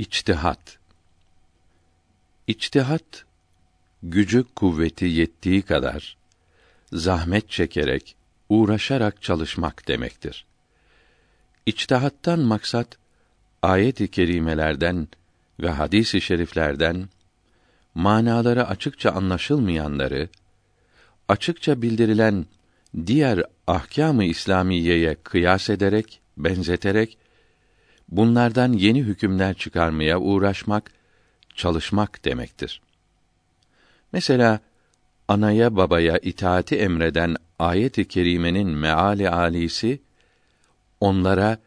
İçtihat İçtihat gücü kuvveti yettiği kadar zahmet çekerek, uğraşarak çalışmak demektir. İçtihattan maksat ayet-i kerimelerden ve hadis-i şeriflerden manaları açıkça anlaşılmayanları açıkça bildirilen diğer ahkâm-ı İslamiyeye kıyas ederek, benzeterek bunlardan yeni hükümler çıkarmaya uğraşmak, çalışmak demektir. Mesela anaya babaya itaati emreden ayet-i kerimenin meali alisi onlara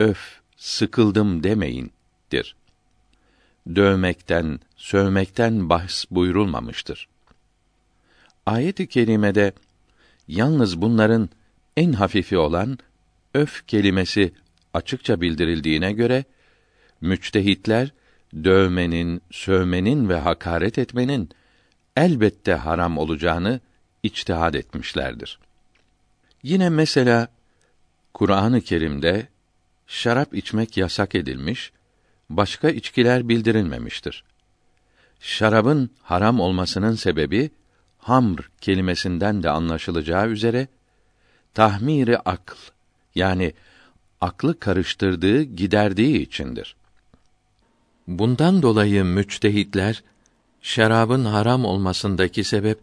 öf sıkıldım demeyindir. Dövmekten, sövmekten bahs buyurulmamıştır. Ayet-i kerimede yalnız bunların en hafifi olan öf kelimesi açıkça bildirildiğine göre müçtehitler dövmenin, sövmenin ve hakaret etmenin elbette haram olacağını içtihad etmişlerdir. Yine mesela Kur'an-ı Kerim'de şarap içmek yasak edilmiş, başka içkiler bildirilmemiştir. Şarabın haram olmasının sebebi hamr kelimesinden de anlaşılacağı üzere tahmiri akl yani aklı karıştırdığı, giderdiği içindir. Bundan dolayı müçtehitler şarabın haram olmasındaki sebep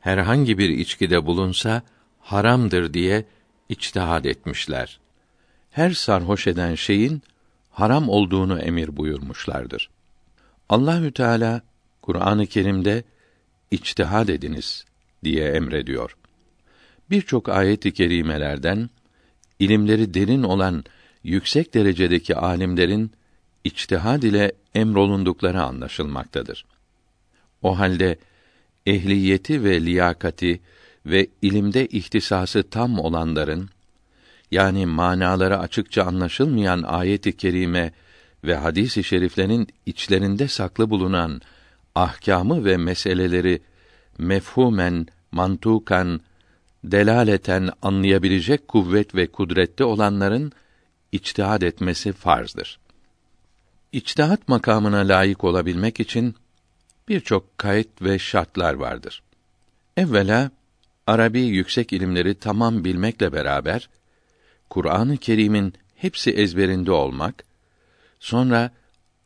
herhangi bir içkide bulunsa haramdır diye içtihad etmişler. Her sarhoş eden şeyin haram olduğunu emir buyurmuşlardır. Allahü Teala Kur'an-ı Kerim'de içtihad ediniz diye emrediyor. Birçok ayet-i kerimelerden ilimleri derin olan yüksek derecedeki alimlerin içtihad ile emrolundukları anlaşılmaktadır. O halde ehliyeti ve liyakati ve ilimde ihtisası tam olanların yani manaları açıkça anlaşılmayan ayet-i kerime ve hadis-i şeriflerin içlerinde saklı bulunan ahkamı ve meseleleri mefhumen, mantukan, delaleten anlayabilecek kuvvet ve kudrette olanların içtihad etmesi farzdır. İçtihat makamına layık olabilmek için birçok kayıt ve şartlar vardır. Evvela Arabi yüksek ilimleri tamam bilmekle beraber Kur'an-ı Kerim'in hepsi ezberinde olmak, sonra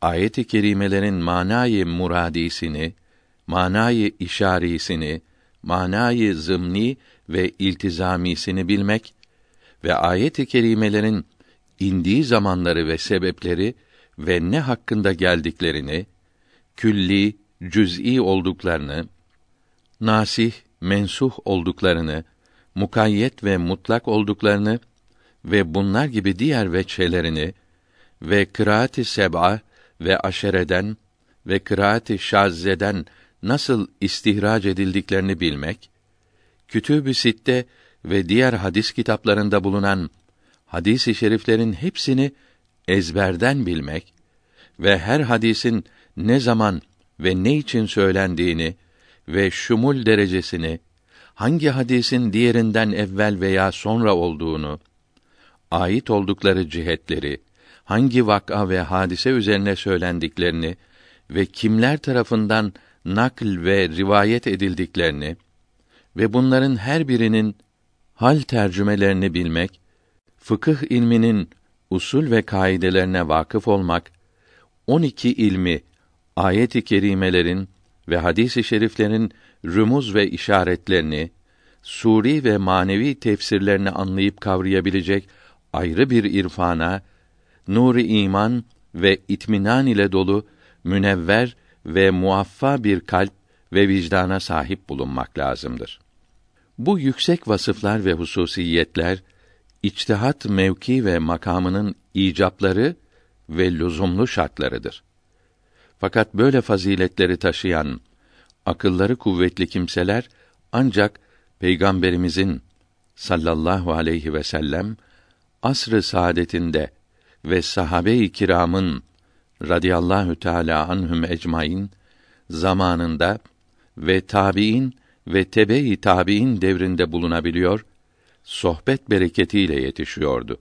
ayet-i kerimelerin manayı muradisini, manayı işarisini, manayı zımni ve iltizamisini bilmek ve ayet-i kerimelerin indiği zamanları ve sebepleri ve ne hakkında geldiklerini, külli, cüz'i olduklarını, nasih, mensuh olduklarını, mukayyet ve mutlak olduklarını ve bunlar gibi diğer veçhelerini ve kıraat-ı seb'a ve aşereden ve kıraat-ı şazzeden nasıl istihrac edildiklerini bilmek, Kütüb-ü Sitte ve diğer hadis kitaplarında bulunan hadis-i şeriflerin hepsini ezberden bilmek ve her hadisin ne zaman ve ne için söylendiğini ve şumul derecesini, hangi hadisin diğerinden evvel veya sonra olduğunu, ait oldukları cihetleri, hangi vak'a ve hadise üzerine söylendiklerini ve kimler tarafından nakl ve rivayet edildiklerini ve bunların her birinin hal tercümelerini bilmek, fıkıh ilminin usul ve kaidelerine vakıf olmak, 12 ilmi ayet-i kerimelerin ve hadis-i şeriflerin rümuz ve işaretlerini, suri ve manevi tefsirlerini anlayıp kavrayabilecek ayrı bir irfana, nuri iman ve itminan ile dolu münevver ve muaffa bir kalp ve vicdana sahip bulunmak lazımdır. Bu yüksek vasıflar ve hususiyetler içtihat mevki ve makamının icapları ve lüzumlu şartlarıdır. Fakat böyle faziletleri taşıyan akılları kuvvetli kimseler ancak peygamberimizin sallallahu aleyhi ve sellem asr-ı saadetinde ve sahabe-i kiramın radıyallahu teala anhum ecmaîn zamanında ve tabiin ve tebe-i tabiin devrinde bulunabiliyor, sohbet bereketiyle yetişiyordu.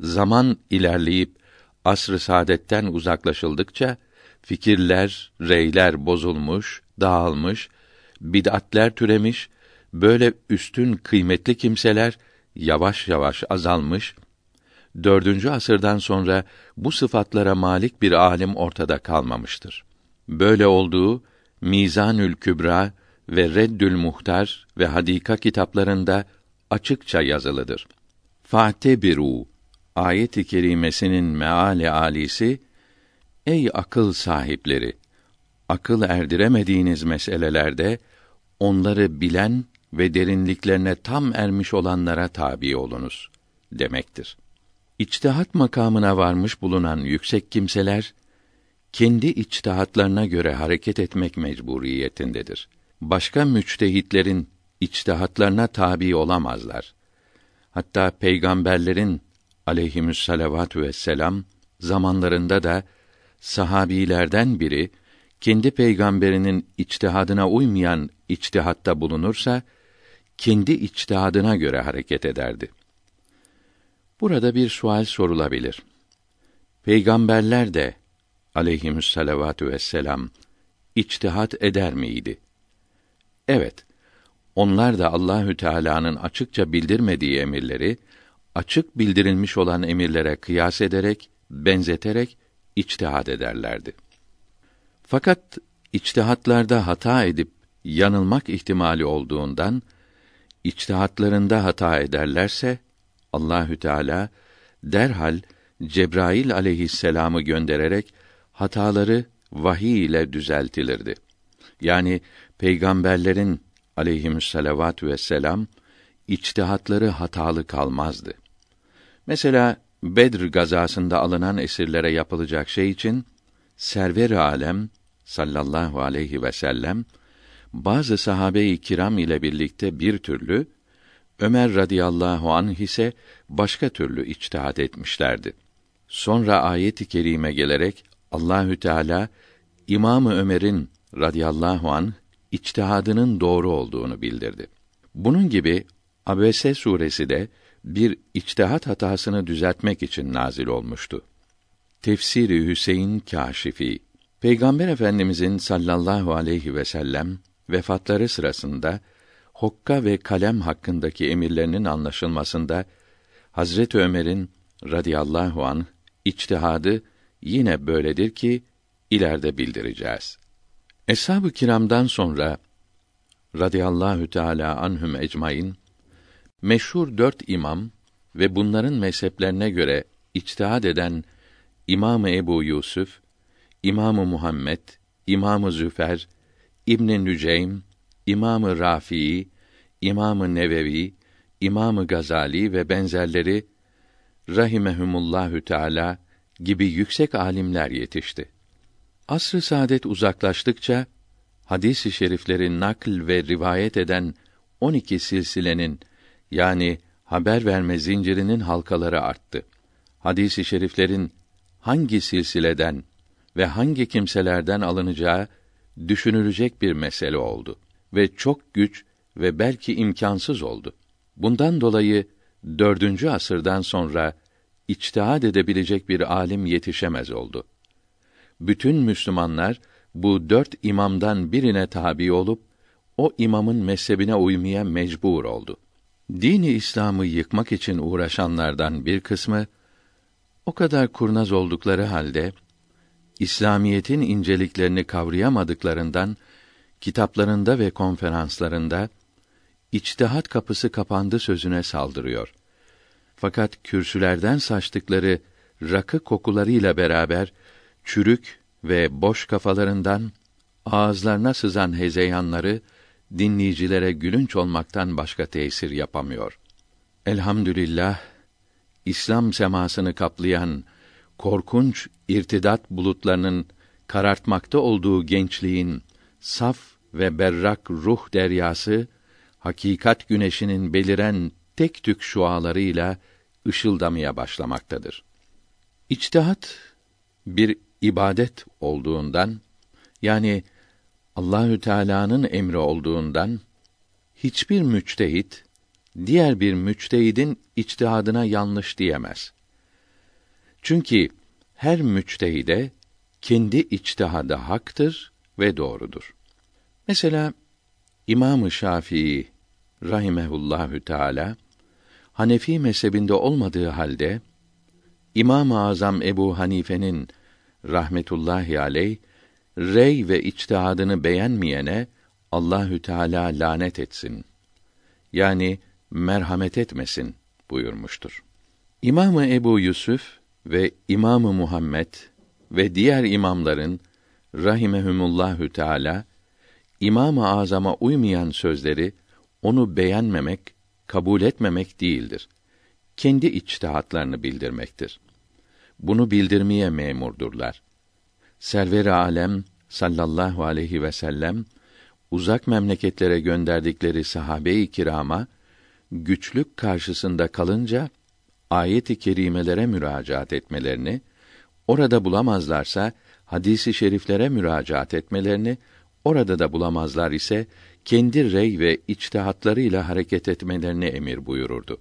Zaman ilerleyip asr-ı saadetten uzaklaşıldıkça fikirler, reyler bozulmuş, dağılmış, bid'atler türemiş, böyle üstün kıymetli kimseler yavaş yavaş azalmış. Dördüncü asırdan sonra bu sıfatlara malik bir alim ortada kalmamıştır. Böyle olduğu Mizanül Kübra ve Reddül Muhtar ve Hadika kitaplarında açıkça yazılıdır. Fatebiru ayet-i kerimesinin meali alisi ey akıl sahipleri akıl erdiremediğiniz meselelerde onları bilen ve derinliklerine tam ermiş olanlara tabi olunuz demektir. İçtihat makamına varmış bulunan yüksek kimseler kendi içtihatlarına göre hareket etmek mecburiyetindedir. Başka müçtehitlerin içtihatlarına tabi olamazlar. Hatta peygamberlerin aleyhimüs salavatü vesselam zamanlarında da sahabilerden biri kendi peygamberinin içtihadına uymayan içtihatta bulunursa kendi içtihadına göre hareket ederdi. Burada bir sual sorulabilir. Peygamberler de aleyhimüs salavatü vesselam içtihat eder miydi? Evet. Onlar da Allahü Teala'nın açıkça bildirmediği emirleri açık bildirilmiş olan emirlere kıyas ederek, benzeterek içtihad ederlerdi. Fakat içtihatlarda hata edip yanılmak ihtimali olduğundan içtihatlarında hata ederlerse Allahü Teala derhal Cebrail aleyhisselamı göndererek hataları vahiy ile düzeltilirdi. Yani peygamberlerin aleyhimüsselavatü vesselam içtihatları hatalı kalmazdı. Mesela Bedr gazasında alınan esirlere yapılacak şey için server alem sallallahu aleyhi ve sellem bazı sahabe-i kiram ile birlikte bir türlü Ömer radıyallahu anh ise başka türlü içtihat etmişlerdi. Sonra ayet-i kerime gelerek Allahü Teala İmamı Ömer'in radıyallahu an içtihadının doğru olduğunu bildirdi. Bunun gibi Abese suresi de bir içtihat hatasını düzeltmek için nazil olmuştu. Tefsiri Hüseyin Kâşifi Peygamber Efendimizin sallallahu aleyhi ve sellem vefatları sırasında hokka ve kalem hakkındaki emirlerinin anlaşılmasında Hazret Ömer'in radıyallahu an içtihadı yine böyledir ki ileride bildireceğiz. Eshab-ı kiramdan sonra radıyallahu teala anhum ecmaîn meşhur dört imam ve bunların mezheplerine göre içtihad eden İmam Ebu Yusuf, İmamı Muhammed, İmamı Züfer, İbn Nüceym, İmamı Rafi'i, İmamı Nevevi, İmamı Gazali ve benzerleri rahimehumullahü teala gibi yüksek alimler yetişti. Asr-ı saadet uzaklaştıkça hadis-i şerifleri nakl ve rivayet eden 12 silsilenin yani haber verme zincirinin halkaları arttı. Hadis-i şeriflerin hangi silsileden ve hangi kimselerden alınacağı düşünülecek bir mesele oldu ve çok güç ve belki imkansız oldu. Bundan dolayı dördüncü asırdan sonra içtihad edebilecek bir alim yetişemez oldu. Bütün Müslümanlar bu dört imamdan birine tabi olup o imamın mezhebine uymaya mecbur oldu. Dini İslam'ı yıkmak için uğraşanlardan bir kısmı o kadar kurnaz oldukları halde İslamiyetin inceliklerini kavrayamadıklarından kitaplarında ve konferanslarında içtihat kapısı kapandı sözüne saldırıyor. Fakat kürsülerden saçtıkları rakı kokularıyla beraber çürük ve boş kafalarından ağızlarına sızan hezeyanları dinleyicilere gülünç olmaktan başka tesir yapamıyor. Elhamdülillah İslam semasını kaplayan korkunç irtidat bulutlarının karartmakta olduğu gençliğin saf ve berrak ruh deryası hakikat güneşinin beliren tek tük şualarıyla ışıldamaya başlamaktadır. İçtihat bir ibadet olduğundan yani Allahü Teala'nın emri olduğundan hiçbir müçtehit diğer bir müçtehidin içtihadına yanlış diyemez. Çünkü her müçtehide kendi içtihadı haktır ve doğrudur. Mesela İmam-ı Şafii rahimehullahü teala Hanefi mezhebinde olmadığı halde İmam-ı Azam Ebu Hanife'nin rahmetullahi aleyh rey ve içtihadını beğenmeyene Allahü Teala lanet etsin. Yani merhamet etmesin buyurmuştur. İmamı Ebu Yusuf ve İmamı Muhammed ve diğer imamların rahimehumullahü teala İmam-ı Azam'a uymayan sözleri onu beğenmemek, kabul etmemek değildir. Kendi içtihatlarını bildirmektir. Bunu bildirmeye memurdurlar. Server-i alem sallallahu aleyhi ve sellem uzak memleketlere gönderdikleri sahabe-i kirama güçlük karşısında kalınca ayet-i kerimelere müracaat etmelerini, orada bulamazlarsa hadisi şeriflere müracaat etmelerini, orada da bulamazlar ise kendi rey ve içtihatlarıyla hareket etmelerini emir buyururdu.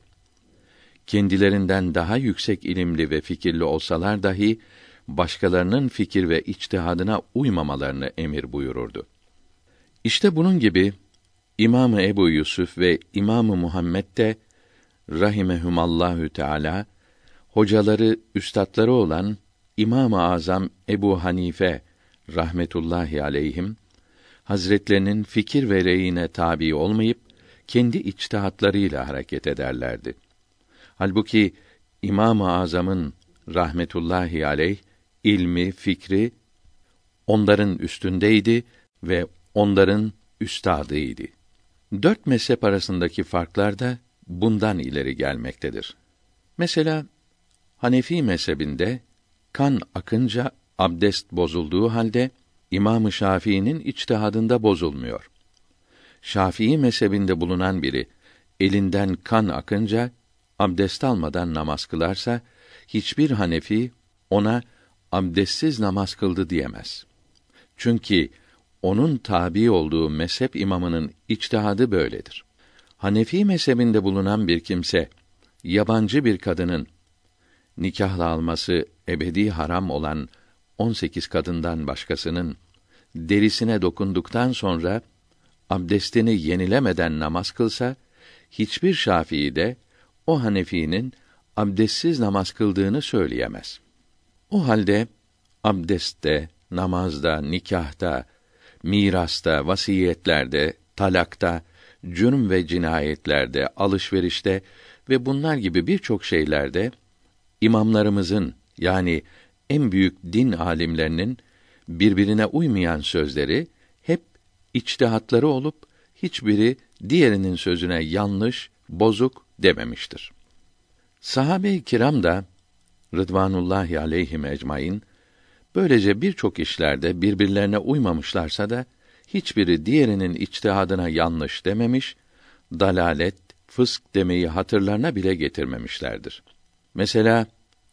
Kendilerinden daha yüksek ilimli ve fikirli olsalar dahi başkalarının fikir ve içtihadına uymamalarını emir buyururdu. İşte bunun gibi İmamı Ebu Yusuf ve İmamı Muhammed de rahimehumallahü teala hocaları, üstatları olan İmam-ı Azam Ebu Hanife rahmetullahi aleyhim Hazretlerinin fikir ve reyine tabi olmayıp kendi içtihatlarıyla hareket ederlerdi. Halbuki İmam-ı Azam'ın rahmetullahi aleyh ilmi, fikri onların üstündeydi ve onların üstadıydı. Dört mezhep arasındaki farklar da bundan ileri gelmektedir. Mesela Hanefi mezhebinde kan akınca abdest bozulduğu halde İmam-ı Şafii'nin içtihadında bozulmuyor. Şafii mezhebinde bulunan biri elinden kan akınca abdest almadan namaz kılarsa hiçbir Hanefi ona abdestsiz namaz kıldı diyemez. Çünkü onun tabi olduğu mezhep imamının içtihadı böyledir. Hanefi mezhebinde bulunan bir kimse yabancı bir kadının nikahla alması ebedi haram olan 18 kadından başkasının derisine dokunduktan sonra abdestini yenilemeden namaz kılsa hiçbir Şafii de o Hanefi'nin abdestsiz namaz kıldığını söyleyemez. O halde abdestte, namazda, nikahta, mirasta, vasiyetlerde, talakta, cürm ve cinayetlerde, alışverişte ve bunlar gibi birçok şeylerde imamlarımızın yani en büyük din alimlerinin birbirine uymayan sözleri hep içtihatları olup hiçbiri diğerinin sözüne yanlış, bozuk dememiştir. Sahabe-i kiram da Rıdvanullahi aleyhim ecmaîn böylece birçok işlerde birbirlerine uymamışlarsa da hiçbiri diğerinin içtihadına yanlış dememiş, dalalet, fısk demeyi hatırlarına bile getirmemişlerdir. Mesela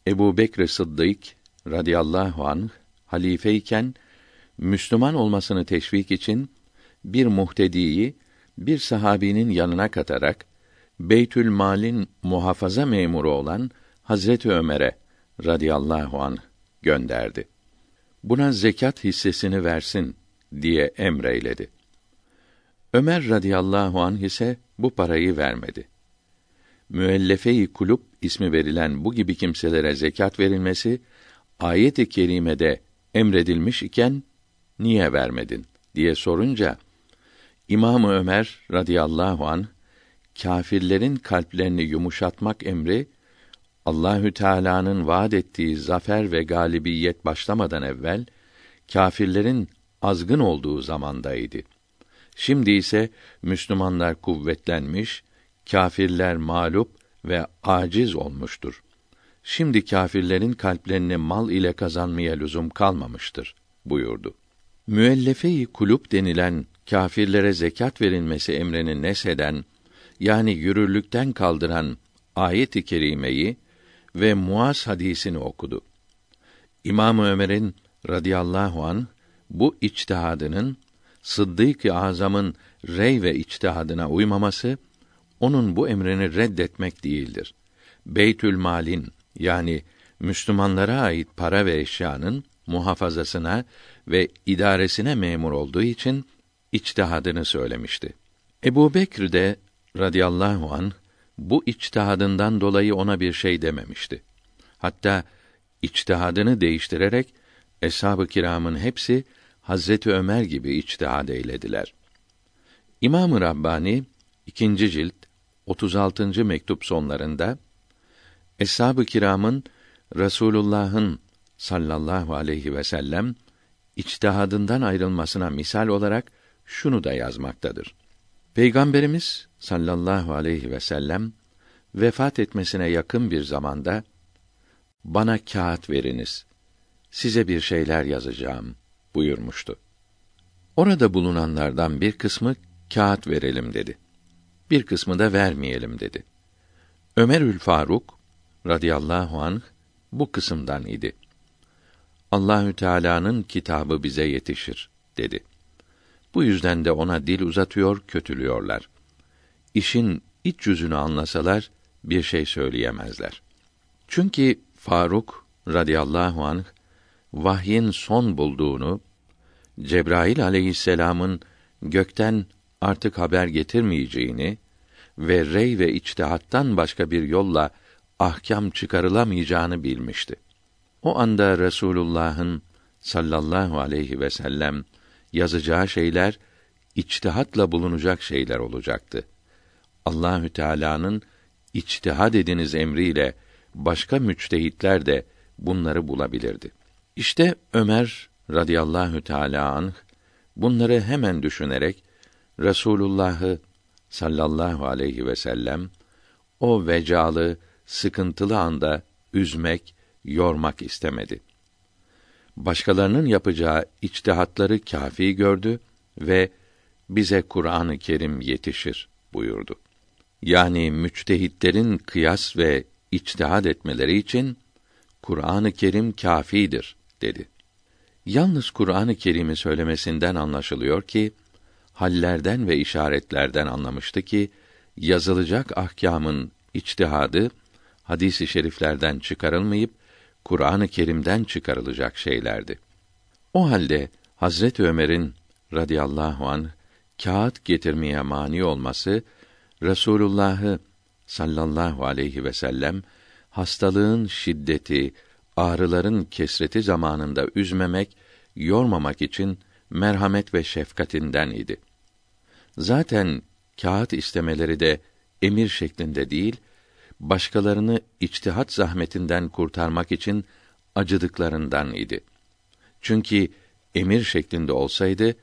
Ebu Bekr Sıddık radıyallahu anh halifeyken Müslüman olmasını teşvik için bir muhtediyi bir sahabinin yanına katarak Beytül Mal'in muhafaza memuru olan Hazreti Ömer'e radıyallahu an gönderdi. Buna zekat hissesini versin diye emreyledi. Ömer radıyallahu an ise bu parayı vermedi. Müellefe-i kulüp ismi verilen bu gibi kimselere zekat verilmesi ayet-i kerimede emredilmiş iken niye vermedin diye sorunca İmam Ömer radıyallahu an kâfirlerin kalplerini yumuşatmak emri Allahü Teala'nın vaad ettiği zafer ve galibiyet başlamadan evvel kâfirlerin azgın olduğu zamandaydı. Şimdi ise Müslümanlar kuvvetlenmiş, kâfirler mağlup ve aciz olmuştur. Şimdi kâfirlerin kalplerini mal ile kazanmaya lüzum kalmamıştır buyurdu. Müellefe-i kulüp denilen kâfirlere zekat verilmesi emrini nesheden yani yürürlükten kaldıran ayet-i kerimeyi ve Muaz hadisini okudu. İmam Ömer'in radıyallahu an bu içtihadının Sıddık-ı Azam'ın rey ve içtihadına uymaması onun bu emrini reddetmek değildir. Beytül Mal'in yani Müslümanlara ait para ve eşyanın muhafazasına ve idaresine memur olduğu için içtihadını söylemişti. Ebu Bekr de radıyallahu an bu içtihadından dolayı ona bir şey dememişti. Hatta içtihadını değiştirerek eshab-ı kiramın hepsi Hazreti Ömer gibi içtihad eylediler. İmam-ı Rabbani ikinci cilt 36. mektup sonlarında Eshab-ı kiramın Resulullah'ın sallallahu aleyhi ve sellem içtihadından ayrılmasına misal olarak şunu da yazmaktadır. Peygamberimiz sallallahu aleyhi ve sellem vefat etmesine yakın bir zamanda bana kağıt veriniz. Size bir şeyler yazacağım buyurmuştu. Orada bulunanlardan bir kısmı kağıt verelim dedi. Bir kısmı da vermeyelim dedi. Ömerül Faruk radıyallahu anh bu kısımdan idi. Allahü Teala'nın kitabı bize yetişir dedi. Bu yüzden de ona dil uzatıyor, kötülüyorlar. İşin iç yüzünü anlasalar bir şey söyleyemezler. Çünkü Faruk radıyallahu anh vahyin son bulduğunu, Cebrail aleyhisselamın gökten artık haber getirmeyeceğini ve rey ve içtihattan başka bir yolla ahkam çıkarılamayacağını bilmişti. O anda Resulullah'ın sallallahu aleyhi ve sellem yazacağı şeyler içtihatla bulunacak şeyler olacaktı. Allahü Teala'nın içtihad ediniz emriyle başka müçtehitler de bunları bulabilirdi. İşte Ömer radıyallahu teala anh bunları hemen düşünerek Resulullah'ı sallallahu aleyhi ve sellem o vecalı, sıkıntılı anda üzmek, yormak istemedi. Başkalarının yapacağı içtihatları kafi gördü ve bize Kur'an-ı Kerim yetişir buyurdu. Yani müçtehitlerin kıyas ve içtihad etmeleri için Kur'an-ı Kerim kafidir dedi. Yalnız Kur'an-ı Kerim'i söylemesinden anlaşılıyor ki hallerden ve işaretlerden anlamıştı ki yazılacak ahkamın içtihadı hadisi i şeriflerden çıkarılmayıp Kur'an-ı Kerim'den çıkarılacak şeylerdi. O halde Hazret Ömer'in radıyallahu an kağıt getirmeye mani olması Resulullah'ı sallallahu aleyhi ve sellem hastalığın şiddeti, ağrıların kesreti zamanında üzmemek, yormamak için merhamet ve şefkatinden idi. Zaten kağıt istemeleri de emir şeklinde değil, başkalarını içtihat zahmetinden kurtarmak için acıdıklarından idi. Çünkü emir şeklinde olsaydı,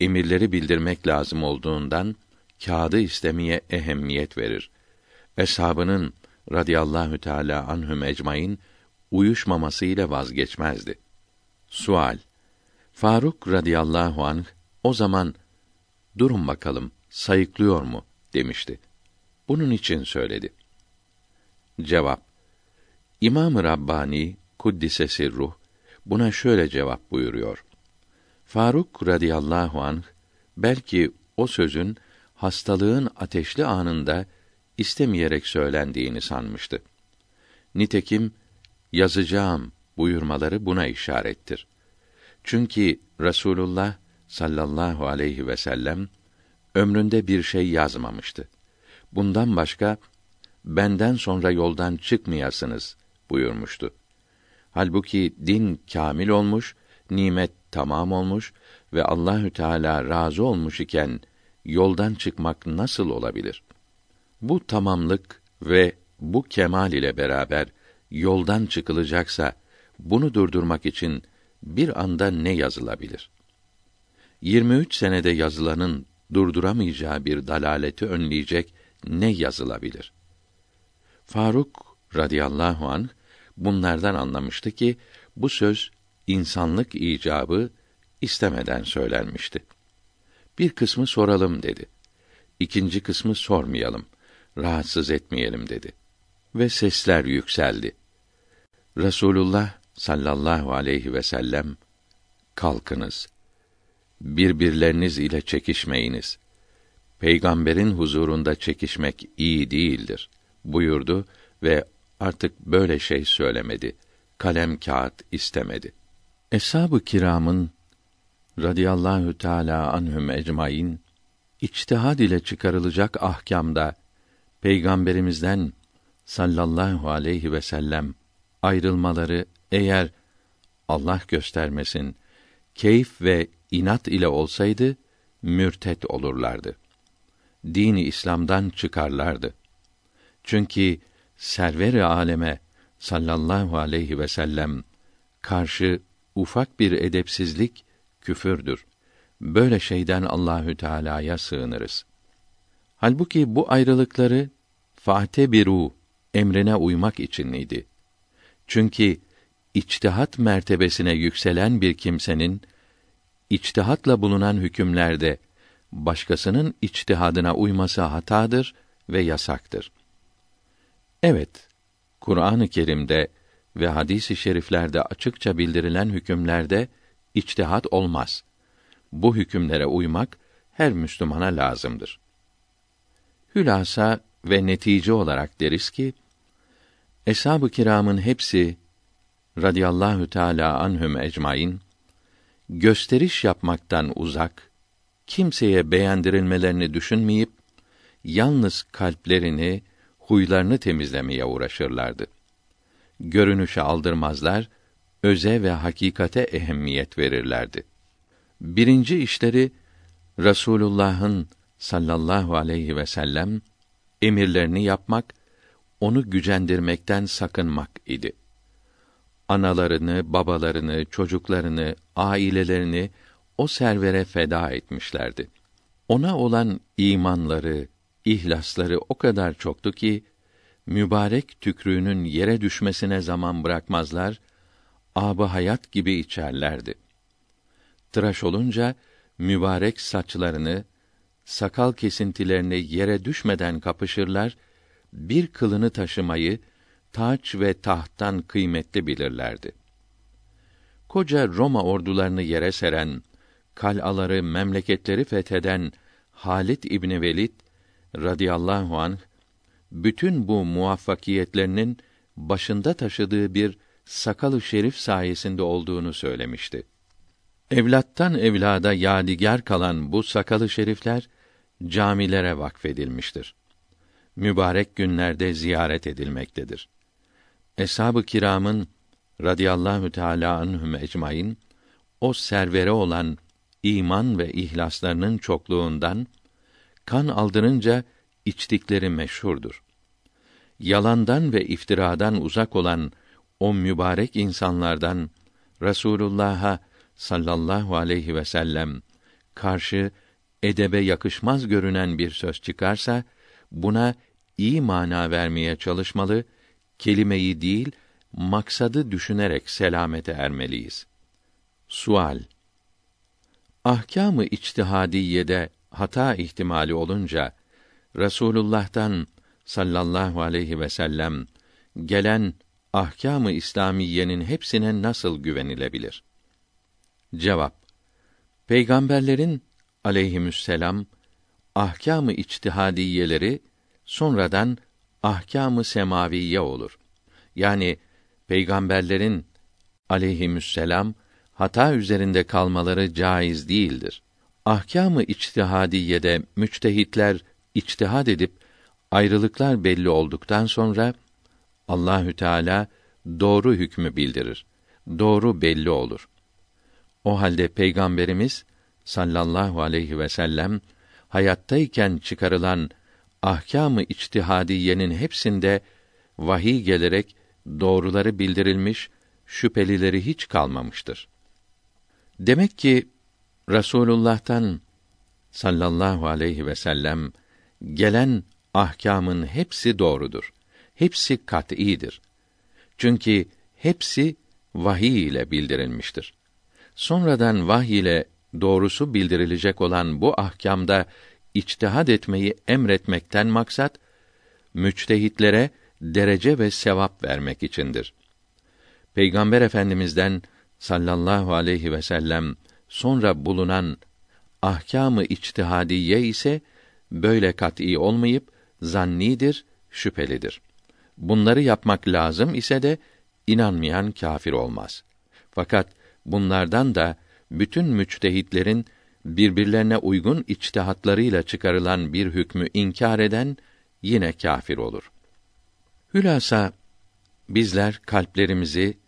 emirleri bildirmek lazım olduğundan kağıdı istemeye ehemmiyet verir. Eshabının radıyallahu teala anhum ecmaîn uyuşmaması ile vazgeçmezdi. Sual Faruk radıyallahu anh o zaman durun bakalım sayıklıyor mu demişti. Bunun için söyledi. Cevap İmam-ı Rabbani kuddise ruh buna şöyle cevap buyuruyor. Faruk radıyallahu anh belki o sözün hastalığın ateşli anında istemeyerek söylendiğini sanmıştı. Nitekim yazacağım buyurmaları buna işarettir. Çünkü Resulullah sallallahu aleyhi ve sellem ömründe bir şey yazmamıştı. Bundan başka benden sonra yoldan çıkmayasınız buyurmuştu. Halbuki din kamil olmuş, nimet tamam olmuş ve Allahü Teala razı olmuş iken yoldan çıkmak nasıl olabilir? Bu tamamlık ve bu kemal ile beraber yoldan çıkılacaksa bunu durdurmak için bir anda ne yazılabilir? 23 senede yazılanın durduramayacağı bir dalaleti önleyecek ne yazılabilir? Faruk radıyallahu an bunlardan anlamıştı ki bu söz insanlık icabı istemeden söylenmişti. Bir kısmı soralım dedi. İkinci kısmı sormayalım, rahatsız etmeyelim dedi. Ve sesler yükseldi. Resulullah sallallahu aleyhi ve sellem kalkınız. Birbirleriniz ile çekişmeyiniz. Peygamberin huzurunda çekişmek iyi değildir buyurdu ve artık böyle şey söylemedi kalem kağıt istemedi. Eshab-ı kiramın radıyallahu teala anhum ecmaîn içtihad ile çıkarılacak ahkamda peygamberimizden sallallahu aleyhi ve sellem ayrılmaları eğer Allah göstermesin keyif ve inat ile olsaydı mürtet olurlardı. Dini İslam'dan çıkarlardı. Çünkü server-i aleme sallallahu aleyhi ve sellem karşı ufak bir edepsizlik küfürdür. Böyle şeyden Allahü Teala'ya sığınırız. Halbuki bu ayrılıkları fate biru emrine uymak içiniydi. Çünkü içtihat mertebesine yükselen bir kimsenin içtihatla bulunan hükümlerde başkasının içtihadına uyması hatadır ve yasaktır. Evet, Kur'an-ı Kerim'de ve hadis-i şeriflerde açıkça bildirilen hükümlerde içtihat olmaz. Bu hükümlere uymak her Müslümana lazımdır. Hülasa ve netice olarak deriz ki Eshab-ı kiramın hepsi radıyallahu teala anhum ecmaîn gösteriş yapmaktan uzak, kimseye beğendirilmelerini düşünmeyip yalnız kalplerini, huylarını temizlemeye uğraşırlardı. Görünüşe aldırmazlar, öze ve hakikate ehemmiyet verirlerdi. Birinci işleri Rasulullah'ın sallallahu aleyhi ve sellem emirlerini yapmak, onu gücendirmekten sakınmak idi. Analarını, babalarını, çocuklarını, ailelerini o servere feda etmişlerdi. Ona olan imanları, ihlasları o kadar çoktu ki mübarek tükrüğünün yere düşmesine zaman bırakmazlar, abı hayat gibi içerlerdi. Tıraş olunca mübarek saçlarını, sakal kesintilerini yere düşmeden kapışırlar, bir kılını taşımayı taç ve tahttan kıymetli bilirlerdi. Koca Roma ordularını yere seren, kal'aları, memleketleri fetheden Halit İbni Velid radıyallahu anh bütün bu muvaffakiyetlerinin başında taşıdığı bir sakalı şerif sayesinde olduğunu söylemişti. Evlattan evlada yadigar kalan bu sakalı şerifler camilere vakfedilmiştir. Mübarek günlerde ziyaret edilmektedir. Eshab-ı kiramın radıyallahu teala anhum ecmaîn o servere olan iman ve ihlaslarının çokluğundan kan aldırınca içtikleri meşhurdur. Yalandan ve iftiradan uzak olan o mübarek insanlardan Resulullah'a sallallahu aleyhi ve sellem karşı edebe yakışmaz görünen bir söz çıkarsa buna iyi mana vermeye çalışmalı, kelimeyi değil maksadı düşünerek selamete ermeliyiz. Sual Ahkamı içtihadiyede hata ihtimali olunca Resulullah'tan sallallahu aleyhi ve sellem gelen ahkamı İslamiyenin hepsine nasıl güvenilebilir? Cevap Peygamberlerin aleyhisselam ahkamı içtihadiyeleri sonradan ahkamı semaviye olur. Yani peygamberlerin aleyhisselam hata üzerinde kalmaları caiz değildir. Ahkamı içtihadiyede müçtehitler içtihad edip ayrılıklar belli olduktan sonra Allahü Teala doğru hükmü bildirir. Doğru belli olur. O halde peygamberimiz sallallahu aleyhi ve sellem hayattayken çıkarılan ahkamı içtihadiyenin hepsinde vahiy gelerek doğruları bildirilmiş, şüphelileri hiç kalmamıştır. Demek ki Rasulullah'tan sallallahu aleyhi ve sellem gelen ahkamın hepsi doğrudur. Hepsi kat'idir. Çünkü hepsi vahiy ile bildirilmiştir. Sonradan vahiy ile doğrusu bildirilecek olan bu ahkamda içtihad etmeyi emretmekten maksat müçtehitlere derece ve sevap vermek içindir. Peygamber Efendimizden sallallahu aleyhi ve sellem sonra bulunan ahkamı içtihadiye ise böyle kat'î olmayıp zannidir, şüphelidir. Bunları yapmak lazım ise de inanmayan kâfir olmaz. Fakat bunlardan da bütün müçtehitlerin birbirlerine uygun içtihatlarıyla çıkarılan bir hükmü inkar eden yine kâfir olur. Hülasa bizler kalplerimizi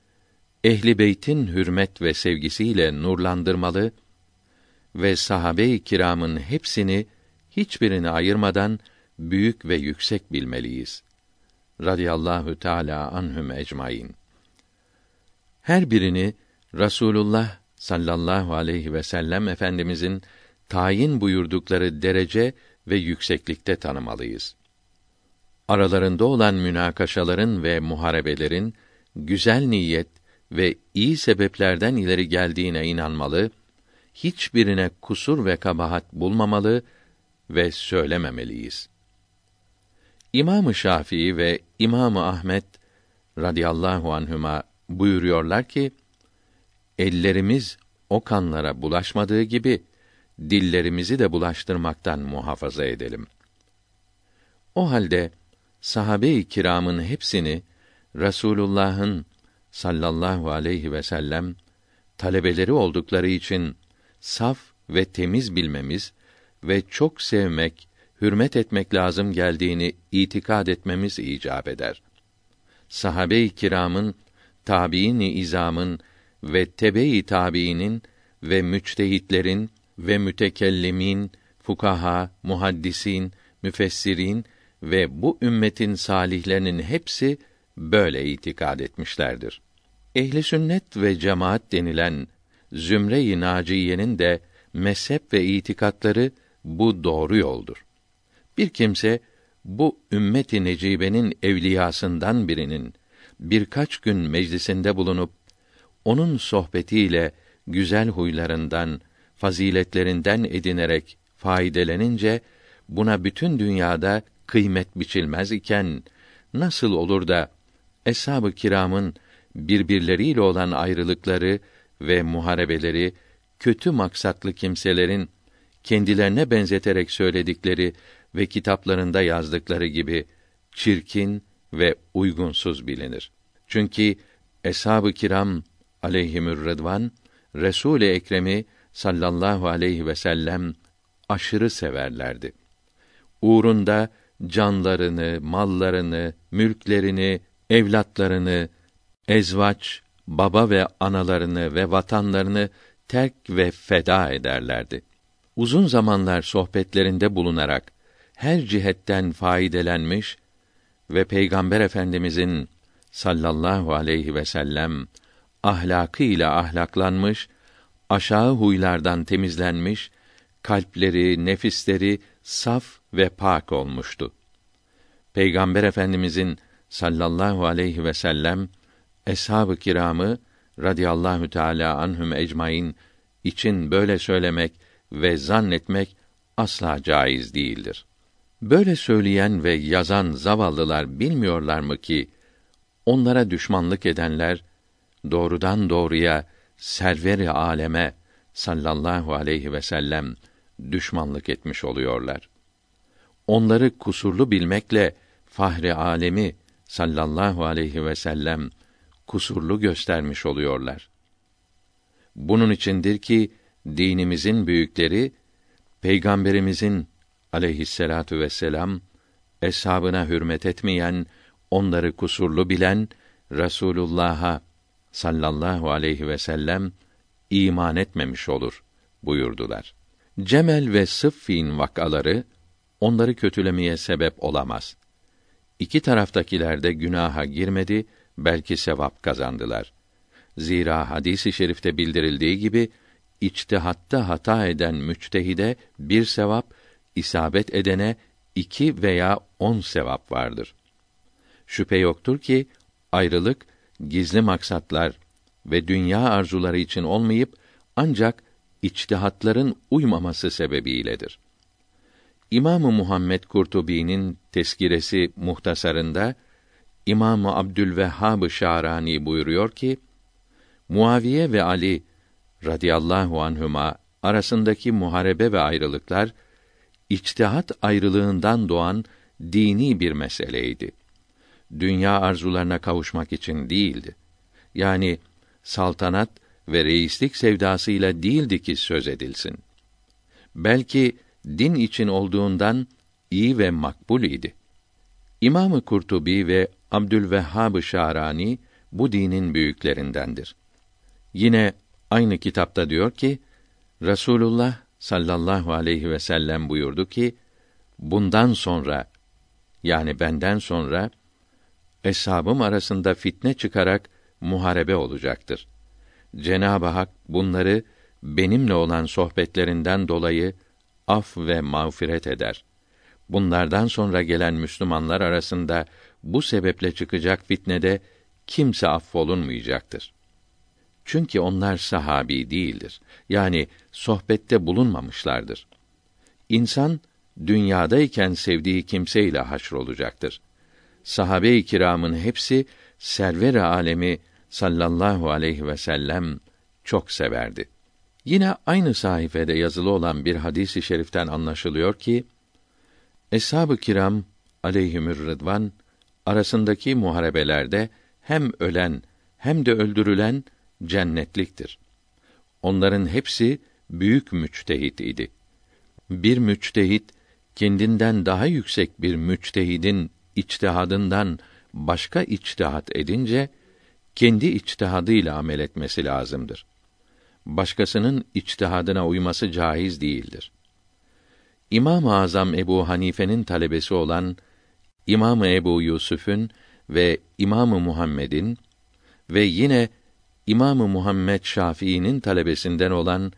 ehli beytin hürmet ve sevgisiyle nurlandırmalı ve sahabe-i kiramın hepsini hiçbirini ayırmadan büyük ve yüksek bilmeliyiz. Radiyallahu teala anhum ecmaîn. Her birini Rasulullah sallallahu aleyhi ve sellem efendimizin tayin buyurdukları derece ve yükseklikte tanımalıyız. Aralarında olan münakaşaların ve muharebelerin güzel niyet ve iyi sebeplerden ileri geldiğine inanmalı, hiçbirine kusur ve kabahat bulmamalı ve söylememeliyiz. İmam-ı Şafii ve İmam-ı Ahmet radıyallahu anhuma buyuruyorlar ki ellerimiz o kanlara bulaşmadığı gibi dillerimizi de bulaştırmaktan muhafaza edelim. O halde sahabe-i kiramın hepsini Rasulullah'ın sallallahu aleyhi ve sellem talebeleri oldukları için saf ve temiz bilmemiz ve çok sevmek, hürmet etmek lazım geldiğini itikad etmemiz icap eder. Sahabe-i kiramın, tabiin-i izamın ve tebe-i tabiinin ve müçtehitlerin ve mütekellimin, fukaha, muhaddisin, müfessirin ve bu ümmetin salihlerinin hepsi böyle itikad etmişlerdir. Ehli sünnet ve cemaat denilen zümre-i naciyenin de mezhep ve itikatları bu doğru yoldur. Bir kimse bu ümmet-i necibenin evliyasından birinin birkaç gün meclisinde bulunup onun sohbetiyle güzel huylarından, faziletlerinden edinerek faydelenince buna bütün dünyada kıymet biçilmez iken nasıl olur da eshab-ı kiramın birbirleriyle olan ayrılıkları ve muharebeleri kötü maksatlı kimselerin kendilerine benzeterek söyledikleri ve kitaplarında yazdıkları gibi çirkin ve uygunsuz bilinir. Çünkü eshab-ı kiram aleyhimür rıdvan Resul-i Ekrem'i sallallahu aleyhi ve sellem aşırı severlerdi. Uğrunda canlarını, mallarını, mülklerini, evlatlarını, ezvaç, baba ve analarını ve vatanlarını terk ve feda ederlerdi. Uzun zamanlar sohbetlerinde bulunarak her cihetten faydelenmiş ve Peygamber Efendimizin sallallahu aleyhi ve sellem ahlakı ile ahlaklanmış, aşağı huylardan temizlenmiş, kalpleri, nefisleri saf ve pak olmuştu. Peygamber Efendimizin sallallahu aleyhi ve sellem eshab-ı kiramı radıyallahu teala anhum ecmaîn için böyle söylemek ve zannetmek asla caiz değildir. Böyle söyleyen ve yazan zavallılar bilmiyorlar mı ki onlara düşmanlık edenler doğrudan doğruya server-i aleme sallallahu aleyhi ve sellem düşmanlık etmiş oluyorlar. Onları kusurlu bilmekle fahri alemi sallallahu aleyhi ve sellem kusurlu göstermiş oluyorlar. Bunun içindir ki dinimizin büyükleri peygamberimizin aleyhisselatu vesselam eshabına hürmet etmeyen, onları kusurlu bilen Resulullah'a sallallahu aleyhi ve sellem iman etmemiş olur buyurdular. Cemel ve Sıffin vakaları onları kötülemeye sebep olamaz. İki taraftakiler de günaha girmedi, belki sevap kazandılar. Zira hadisi şerifte bildirildiği gibi içtihatta hata eden müçtehide bir sevap, isabet edene iki veya on sevap vardır. Şüphe yoktur ki ayrılık gizli maksatlar ve dünya arzuları için olmayıp ancak içtihatların uymaması sebebiyledir. İmamı Muhammed Kurtubi'nin teskiresi muhtasarında İmamı Abdülvehhab Şarani buyuruyor ki Muaviye ve Ali radıyallahu anhuma arasındaki muharebe ve ayrılıklar içtihat ayrılığından doğan dini bir meseleydi. Dünya arzularına kavuşmak için değildi. yani saltanat ve reislik sevdasıyla değildi ki söz edilsin. Belki din için olduğundan iyi ve makbul idi. İmamı Kurtubi ve Abdülvehhab Şarani bu dinin büyüklerindendir. Yine aynı kitapta diyor ki Resulullah sallallahu aleyhi ve sellem buyurdu ki bundan sonra yani benden sonra eshabım arasında fitne çıkarak muharebe olacaktır. Cenab-ı Hak bunları benimle olan sohbetlerinden dolayı af ve mağfiret eder. Bunlardan sonra gelen Müslümanlar arasında bu sebeple çıkacak fitnede kimse affolunmayacaktır. Çünkü onlar sahabi değildir. Yani sohbette bulunmamışlardır. İnsan dünyadayken sevdiği kimseyle haşrolacaktır. Sahabe-i kiramın hepsi server alemi sallallahu aleyhi ve sellem çok severdi. Yine aynı sayfede yazılı olan bir hadisi i şeriften anlaşılıyor ki Eshab-ı kiram aleyhimür rıdvan arasındaki muharebelerde hem ölen hem de öldürülen cennetliktir. Onların hepsi büyük müçtehit idi. Bir müçtehit kendinden daha yüksek bir müçtehidin içtihadından başka içtihat edince kendi içtihadıyla amel etmesi lazımdır. Başkasının içtihadına uyması caiz değildir. İmam-ı Azam Ebu Hanife'nin talebesi olan İmam Ebu Yusuf'un ve İmam-ı Muhammed'in ve yine İmam-ı Muhammed Şafii'nin talebesinden olan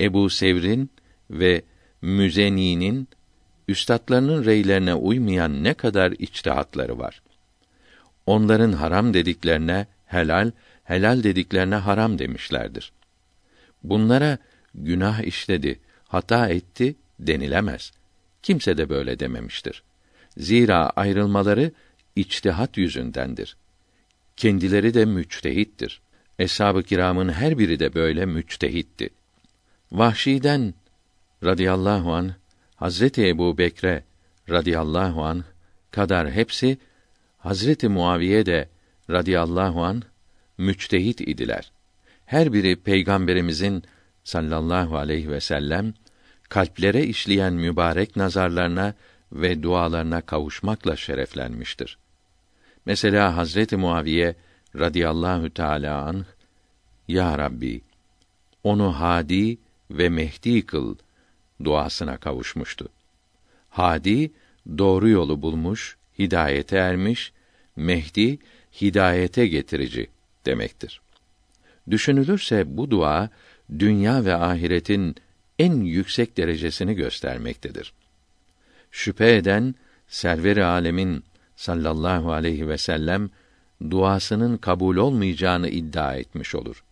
Ebu Sevr'in ve Müzeni'nin üstadlarının reylerine uymayan ne kadar içtihatları var. Onların haram dediklerine helal, helal dediklerine haram demişlerdir. Bunlara günah işledi, hata etti denilemez. Kimse de böyle dememiştir. Zira ayrılmaları içtihat yüzündendir. Kendileri de müçtehittir. Eshab-ı kiramın her biri de böyle müçtehitti. Vahşi'den radıyallahu an Hazreti Ebu Bekre radıyallahu an kadar hepsi Hazreti Muaviye de radıyallahu an müçtehit idiler. Her biri peygamberimizin sallallahu aleyhi ve sellem kalplere işleyen mübarek nazarlarına ve dualarına kavuşmakla şereflenmiştir. Mesela Hazreti Muaviye radıyallahu teala anh Ya Rabbi onu hadi ve mehdi kıl duasına kavuşmuştu. Hadi doğru yolu bulmuş, hidayete ermiş, Mehdi hidayete getirici demektir. Düşünülürse bu dua dünya ve ahiretin en yüksek derecesini göstermektedir. Şüphe eden server-i alemin sallallahu aleyhi ve sellem duasının kabul olmayacağını iddia etmiş olur.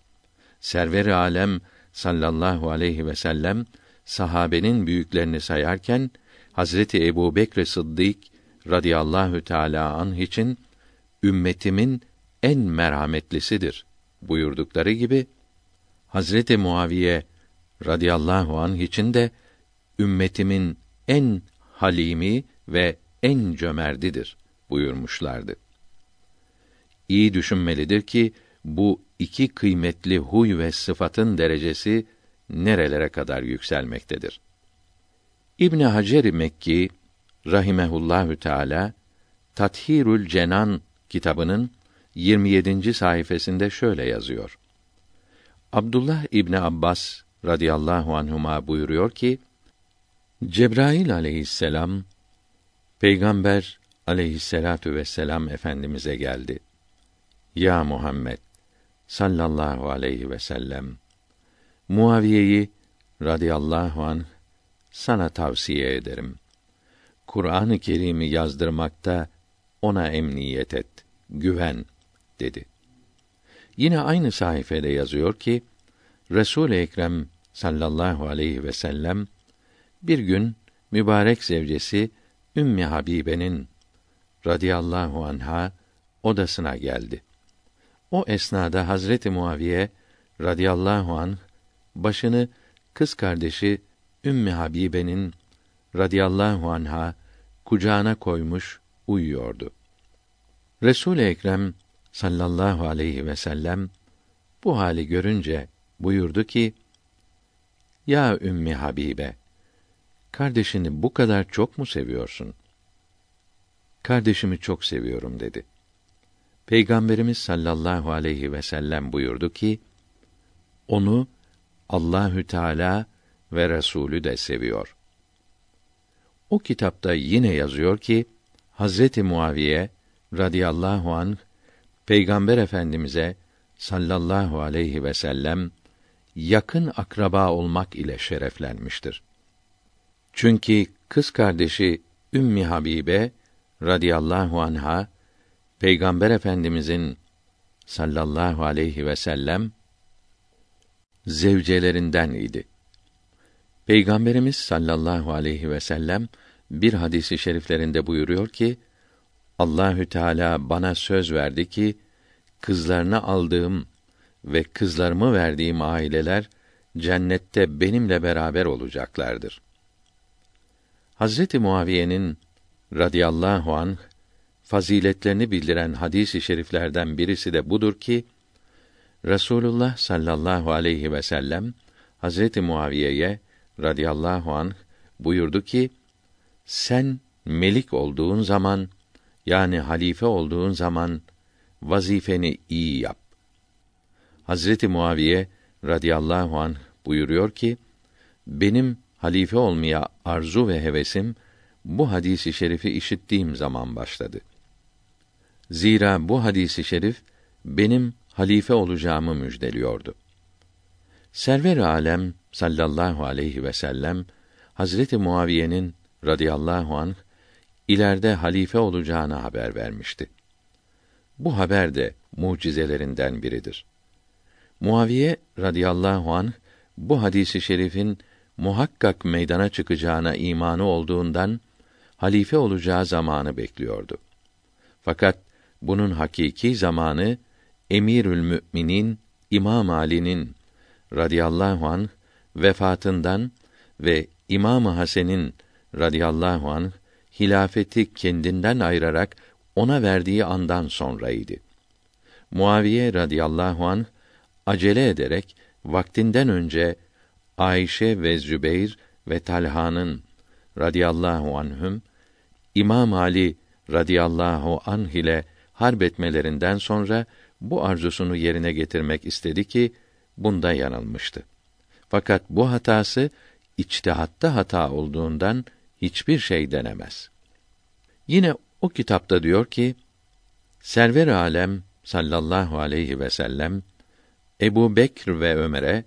Server-i alem sallallahu aleyhi ve sellem sahabenin büyüklerini sayarken Hazreti Ebu Bekr Sıddık radıyallahu teala anh için ümmetimin en merhametlisidir buyurdukları gibi Hazreti Muaviye radıyallahu anh için de ümmetimin en halimi ve en cömerdidir buyurmuşlardı. İyi düşünmelidir ki bu iki kıymetli huy ve sıfatın derecesi nerelere kadar yükselmektedir. İbn Hacer Mekki rahimehullahü teala Tathirül Cenan kitabının 27. sayfasında şöyle yazıyor. Abdullah İbni Abbas radıyallahu anhuma buyuruyor ki Cebrail aleyhisselam Peygamber aleyhisselatu vesselam efendimize geldi. Ya Muhammed sallallahu aleyhi ve sellem Muaviye'yi radıyallahu an sana tavsiye ederim. Kur'an-ı Kerim'i yazdırmakta ona emniyet et, güven dedi. Yine aynı sayfede yazıyor ki Resul-i Ekrem sallallahu aleyhi ve sellem bir gün mübarek zevcesi Ümmü Habibe'nin radıyallahu anha odasına geldi. O esnada Hazreti Muaviye radıyallahu an başını kız kardeşi Ümmü Habibe'nin radıyallahu anha kucağına koymuş uyuyordu. Resul Ekrem sallallahu aleyhi ve sellem bu hali görünce buyurdu ki: Ya Ümmi Habibe, kardeşini bu kadar çok mu seviyorsun? Kardeşimi çok seviyorum dedi. Peygamberimiz sallallahu aleyhi ve sellem buyurdu ki: Onu Allahü Teala ve Resulü de seviyor. O kitapta yine yazıyor ki Hazreti Muaviye radıyallahu anh Peygamber Efendimize sallallahu aleyhi ve sellem yakın akraba olmak ile şereflenmiştir. Çünkü kız kardeşi Ümmi Habibe radıyallahu anha Peygamber Efendimizin sallallahu aleyhi ve sellem zevcelerinden idi. Peygamberimiz sallallahu aleyhi ve sellem bir hadisi şeriflerinde buyuruyor ki Allahü Teala bana söz verdi ki kızlarını aldığım ve kızlarımı verdiğim aileler cennette benimle beraber olacaklardır. Hazreti Muaviye'nin radıyallahu anh faziletlerini bildiren hadisi şeriflerden birisi de budur ki Resulullah sallallahu aleyhi ve sellem Hazreti Muaviye'ye radıyallahu anh buyurdu ki sen melik olduğun zaman yani halife olduğun zaman vazifeni iyi yap. Hazreti Muaviye radıyallahu anh buyuruyor ki benim halife olmaya arzu ve hevesim bu hadisi şerifi işittiğim zaman başladı. Zira bu hadisi şerif benim halife olacağımı müjdeliyordu. Server alem sallallahu aleyhi ve sellem Hazreti Muaviye'nin radıyallahu anh ileride halife olacağını haber vermişti. Bu haber de mucizelerinden biridir. Muaviye radıyallahu anh bu hadisi şerifin muhakkak meydana çıkacağına imanı olduğundan halife olacağı zamanı bekliyordu. Fakat bunun hakiki zamanı Emirül Müminin İmam Ali'nin radıyallahu an vefatından ve İmam Hasen'in radıyallahu an hilafeti kendinden ayırarak ona verdiği andan sonraydı. Muaviye radıyallahu an acele ederek vaktinden önce Ayşe ve Zübeyr ve Talha'nın radıyallahu anhüm İmam Ali radıyallahu anh ile harp etmelerinden sonra bu arzusunu yerine getirmek istedi ki bunda yanılmıştı. Fakat bu hatası içtihatta hata olduğundan hiçbir şey denemez. Yine o kitapta diyor ki Server alem sallallahu aleyhi ve sellem Ebu Bekr ve Ömer'e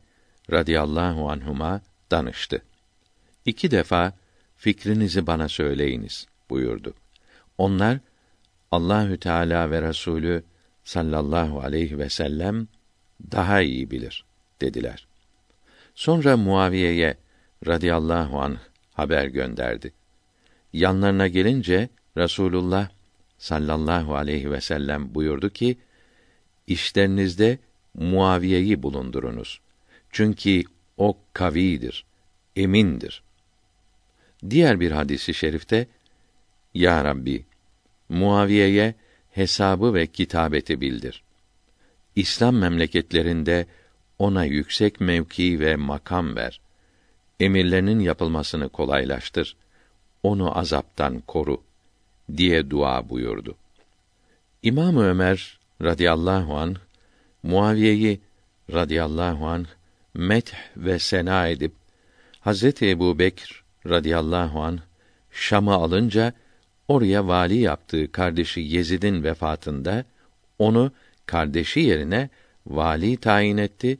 radıyallahu anhuma danıştı. İki defa fikrinizi bana söyleyiniz buyurdu. Onlar Allahü Teala ve Resulü sallallahu aleyhi ve sellem daha iyi bilir dediler. Sonra Muaviye'ye radıyallahu anh haber gönderdi. Yanlarına gelince Rasulullah sallallahu aleyhi ve sellem buyurdu ki: İşlerinizde Muaviye'yi bulundurunuz. Çünkü o kavidir, emindir. Diğer bir hadisi şerifte Ya Rabbi Muaviye'ye hesabı ve kitabeti bildir. İslam memleketlerinde ona yüksek mevki ve makam ver. Emirlerinin yapılmasını kolaylaştır. Onu azaptan koru diye dua buyurdu. İmam Ömer radıyallahu an Muaviye'yi radıyallahu an meth ve sena edip Hazreti Ebu Bekr radıyallahu an Şam'ı alınca oraya vali yaptığı kardeşi Yezid'in vefatında onu kardeşi yerine vali tayin etti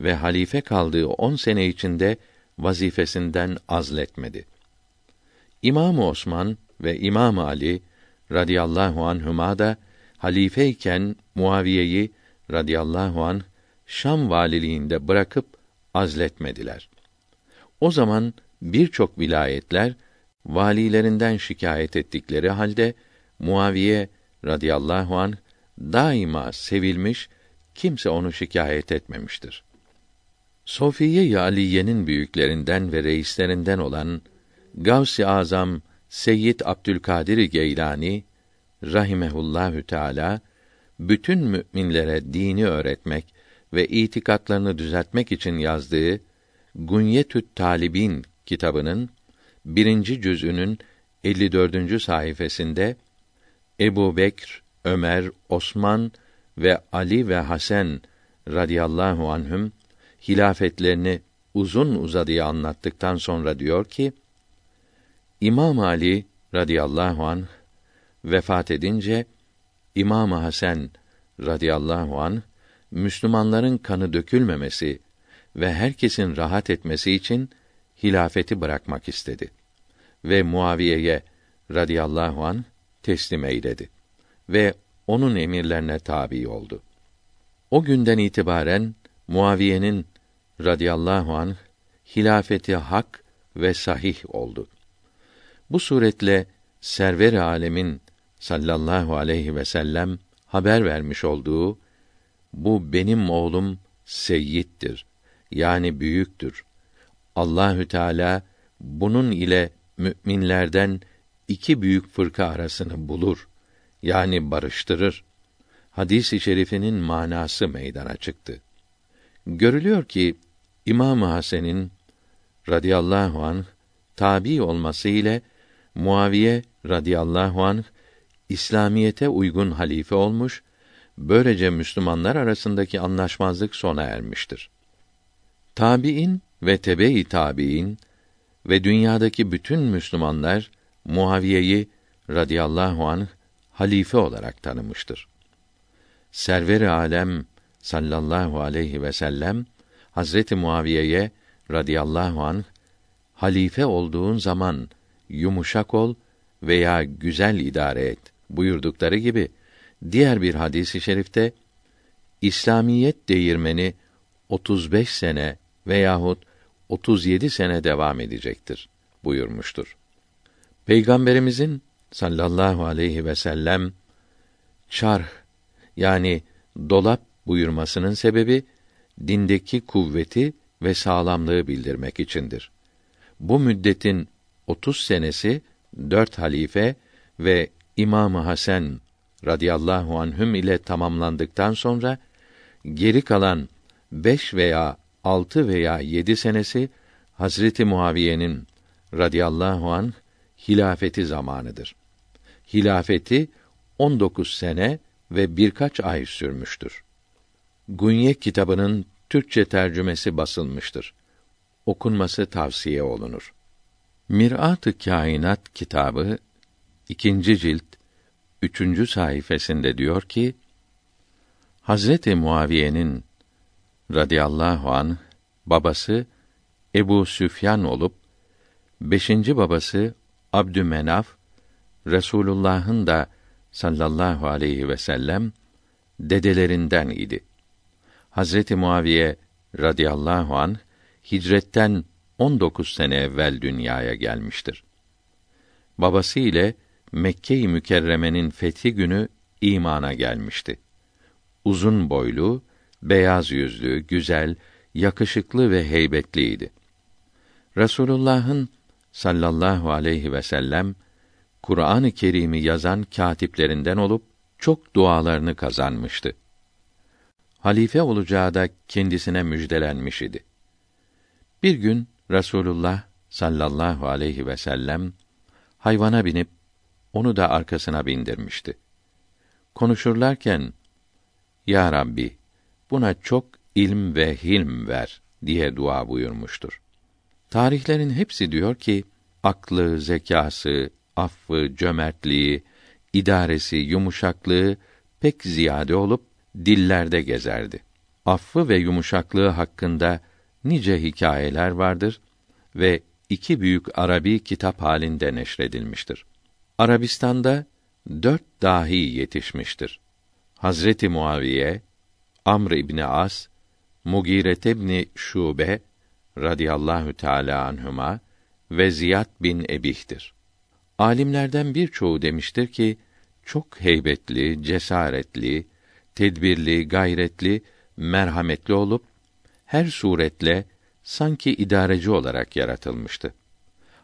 ve halife kaldığı on sene içinde vazifesinden azletmedi. İmam Osman ve İmam Ali radıyallahu anhuma da halifeyken Muaviye'yi radıyallahu an Şam valiliğinde bırakıp azletmediler. O zaman birçok vilayetler valilerinden şikayet ettikleri halde Muaviye radıyallahu an daima sevilmiş, kimse onu şikayet etmemiştir. Sofiye Aliye'nin büyüklerinden ve reislerinden olan Gavs-ı Azam Seyyid Abdülkadir Geylani rahimehullahü teala bütün müminlere dini öğretmek ve itikatlarını düzeltmek için yazdığı Gunyetü't Talibin kitabının birinci cüzünün 54. sayfasında Ebu Bekr, Ömer, Osman ve Ali ve Hasan radıyallahu anhüm hilafetlerini uzun uzadıya anlattıktan sonra diyor ki İmam Ali radıyallahu anh vefat edince İmam Hasan radıyallahu anh Müslümanların kanı dökülmemesi ve herkesin rahat etmesi için hilafeti bırakmak istedi ve Muaviye'ye radıyallahu an teslim eyledi ve onun emirlerine tabi oldu. O günden itibaren Muaviye'nin radıyallahu an hilafeti hak ve sahih oldu. Bu suretle server alemin sallallahu aleyhi ve sellem haber vermiş olduğu bu benim oğlum seyyittir. Yani büyüktür. Allahü Teala bunun ile müminlerden iki büyük fırka arasını bulur. Yani barıştırır. Hadis-i şerifinin manası meydana çıktı. Görülüyor ki İmam Hasan'ın radıyallahu anh tabi olması ile Muaviye radıyallahu anh İslamiyete uygun halife olmuş, böylece Müslümanlar arasındaki anlaşmazlık sona ermiştir. Tabiin ve tebe-i tabiin ve dünyadaki bütün Müslümanlar Muaviye'yi radıyallahu anh halife olarak tanımıştır. Server-i alem sallallahu aleyhi ve sellem Hazreti Muaviye'ye radıyallahu anh halife olduğun zaman yumuşak ol veya güzel idare et buyurdukları gibi diğer bir hadisi şerifte İslamiyet değirmeni 35 sene veyahut 37 sene devam edecektir buyurmuştur. Peygamberimizin sallallahu aleyhi ve sellem çarh yani dolap buyurmasının sebebi dindeki kuvveti ve sağlamlığı bildirmek içindir. Bu müddetin 30 senesi dört halife ve İmam Hasan radıyallahu anhüm ile tamamlandıktan sonra geri kalan beş veya altı veya yedi senesi Hazreti Muaviye'nin radıyallahu an hilafeti zamanıdır. Hilafeti 19 sene ve birkaç ay sürmüştür. Gunye kitabının Türkçe tercümesi basılmıştır. Okunması tavsiye olunur. Mirat-ı Kainat kitabı ikinci cilt üçüncü sayfasında diyor ki Hazreti Muaviye'nin radıyallahu an babası Ebu Süfyan olup beşinci babası Abdümenaf Resulullah'ın da sallallahu aleyhi ve sellem dedelerinden idi. Hazreti Muaviye radıyallahu an hicretten 19 sene evvel dünyaya gelmiştir. Babası ile Mekke-i Mükerreme'nin fethi günü imana gelmişti. Uzun boylu, beyaz yüzlü, güzel, yakışıklı ve heybetliydi. Resulullah'ın sallallahu aleyhi ve sellem Kur'an-ı Kerim'i yazan katiplerinden olup çok dualarını kazanmıştı. Halife olacağı da kendisine müjdelenmiş idi. Bir gün Resulullah sallallahu aleyhi ve sellem hayvana binip onu da arkasına bindirmişti. Konuşurlarken Ya Rabbi buna çok ilm ve hilm ver diye dua buyurmuştur. Tarihlerin hepsi diyor ki aklı, zekası, affı, cömertliği, idaresi, yumuşaklığı pek ziyade olup dillerde gezerdi. Affı ve yumuşaklığı hakkında nice hikayeler vardır ve iki büyük Arabi kitap halinde neşredilmiştir. Arabistan'da dört dahi yetişmiştir. Hazreti Muaviye, Amr İbni As, Mugiret İbni Şube radıyallahu teala anhuma ve Ziyad bin Ebih'tir. Alimlerden birçoğu demiştir ki çok heybetli, cesaretli, tedbirli, gayretli, merhametli olup her suretle sanki idareci olarak yaratılmıştı.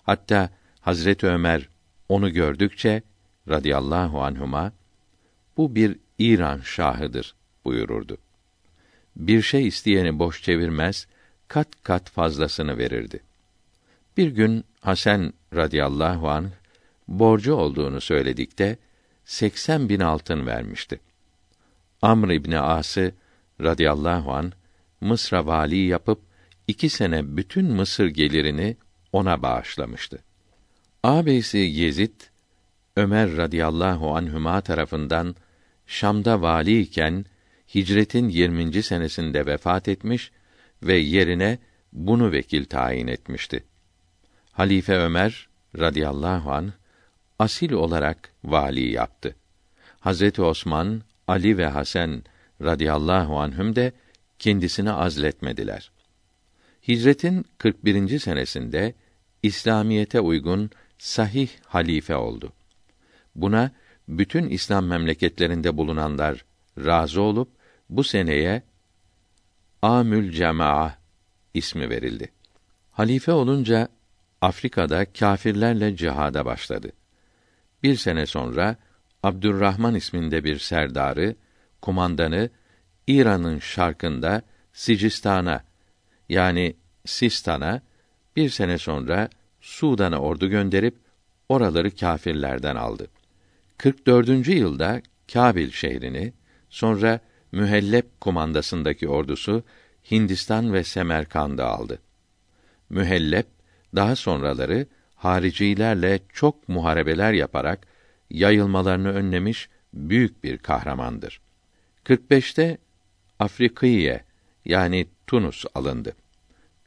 Hatta Hazret Ömer onu gördükçe radıyallahu anhuma bu bir İran şahıdır buyururdu. Bir şey isteyeni boş çevirmez, kat kat fazlasını verirdi. Bir gün Hasan radıyallahu anh borcu olduğunu söyledikte 80 bin altın vermişti. Amr İbni As'ı radıyallahu an Mısır'a vali yapıp iki sene bütün Mısır gelirini ona bağışlamıştı. Ağabeysi Yezid, Ömer radıyallahu anhüma tarafından Şam'da vali iken hicretin 20. senesinde vefat etmiş ve yerine bunu vekil tayin etmişti. Halife Ömer radıyallahu an asil olarak vali yaptı. Hazreti Osman, Ali ve Hasan radıyallahu anhüm de kendisini azletmediler. Hicretin 41. senesinde İslamiyete uygun sahih halife oldu. Buna bütün İslam memleketlerinde bulunanlar razı olup bu seneye Amül Cemaa ismi verildi. Halife olunca Afrika'da kâfirlerle cihada başladı. Bir sene sonra Abdurrahman isminde bir serdarı, kumandanı İran'ın şarkında Sicistan'a yani Sistan'a bir sene sonra Sudan'a ordu gönderip oraları kâfirlerden aldı. 44. yılda Kabil şehrini, sonra Mühellep kumandasındaki ordusu Hindistan ve Semerkand'ı aldı. Mühellep daha sonraları haricilerle çok muharebeler yaparak yayılmalarını önlemiş büyük bir kahramandır. 45'te Afrikiye yani Tunus alındı.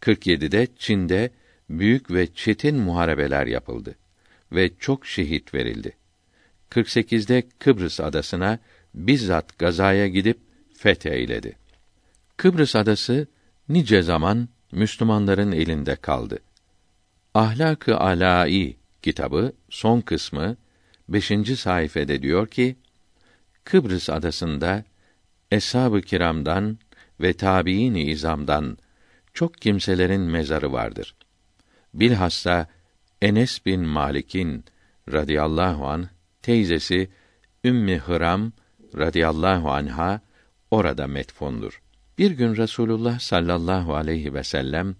47'de Çin'de büyük ve çetin muharebeler yapıldı ve çok şehit verildi. 48'de Kıbrıs adasına bizzat gazaya gidip fetheyledi. Kıbrıs adası nice zaman Müslümanların elinde kaldı. Ahlak-ı kitabı son kısmı 5. sayfede diyor ki Kıbrıs adasında eshab-ı kiramdan ve tabiin izamdan çok kimselerin mezarı vardır. Bilhassa Enes bin Malik'in radıyallahu an teyzesi Ümmi Hıram radıyallahu anha orada metfondur. Bir gün Resulullah sallallahu aleyhi ve sellem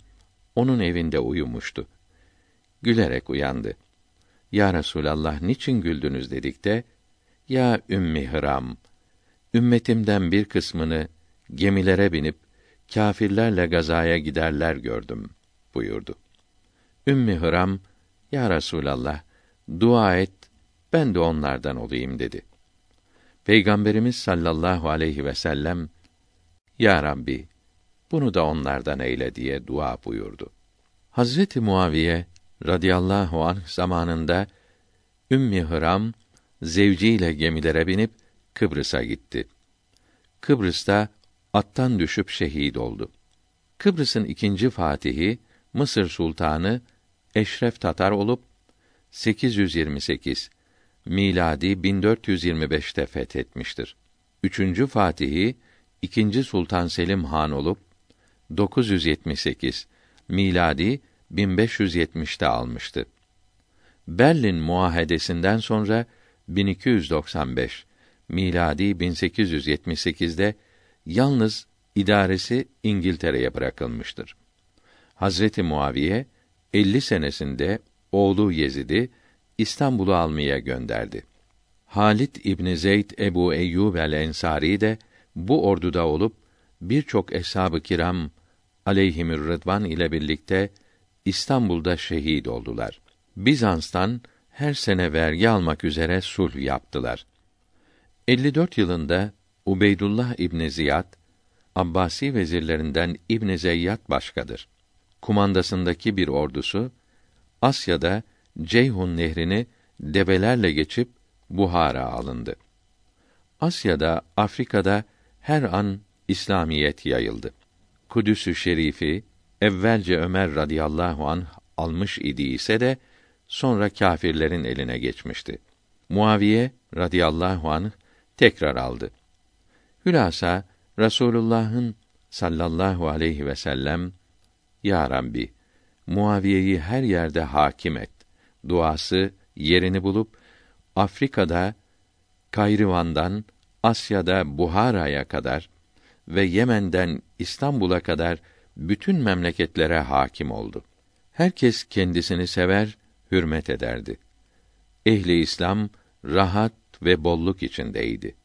onun evinde uyumuştu. Gülerek uyandı. Ya Resulallah niçin güldünüz dedikte ya Ümmi Hıram ümmetimden bir kısmını gemilere binip kâfirlerle gazaya giderler gördüm buyurdu. Ümmü Hıram, Ya Resulallah, dua et, ben de onlardan olayım dedi. Peygamberimiz sallallahu aleyhi ve sellem, Ya Rabbi, bunu da onlardan eyle diye dua buyurdu. Hazreti Muaviye radıyallahu anh zamanında Ümmü Hıram zevciyle gemilere binip Kıbrıs'a gitti. Kıbrıs'ta attan düşüp şehit oldu. Kıbrıs'ın ikinci fatihi Mısır Sultanı Eşref Tatar olup 828 miladi 1425'te fethetmiştir. Üçüncü fatihi ikinci Sultan Selim Han olup 978 miladi 1570'te almıştı. Berlin Muahedesinden sonra 1295 miladi 1878'de yalnız idaresi İngiltere'ye bırakılmıştır. Hazreti Muaviye 50 senesinde oğlu Yezid'i İstanbul'u almaya gönderdi. Halit İbn Zeyd Ebu Eyyub el Ensari de bu orduda olup birçok eshab-ı kiram aleyhimür rıdvan ile birlikte İstanbul'da şehit oldular. Bizans'tan her sene vergi almak üzere sulh yaptılar. 54 yılında Ubeydullah İbn Ziyad Abbasi vezirlerinden İbn Zeyyat başkadır. Kumandasındaki bir ordusu Asya'da Ceyhun nehrini develerle geçip Buhara alındı. Asya'da, Afrika'da her an İslamiyet yayıldı. Kudüs-ü Şerifi evvelce Ömer radıyallahu an almış idi ise de sonra kâfirlerin eline geçmişti. Muaviye radıyallahu anh tekrar aldı. Hülasa Rasulullah'ın sallallahu aleyhi ve sellem Ya Rabbi Muaviye'yi her yerde hakim et. Duası yerini bulup Afrika'da Kayrivan'dan Asya'da Buhara'ya kadar ve Yemen'den İstanbul'a kadar bütün memleketlere hakim oldu. Herkes kendisini sever, hürmet ederdi. Ehli İslam rahat ve bolluk içindeydi.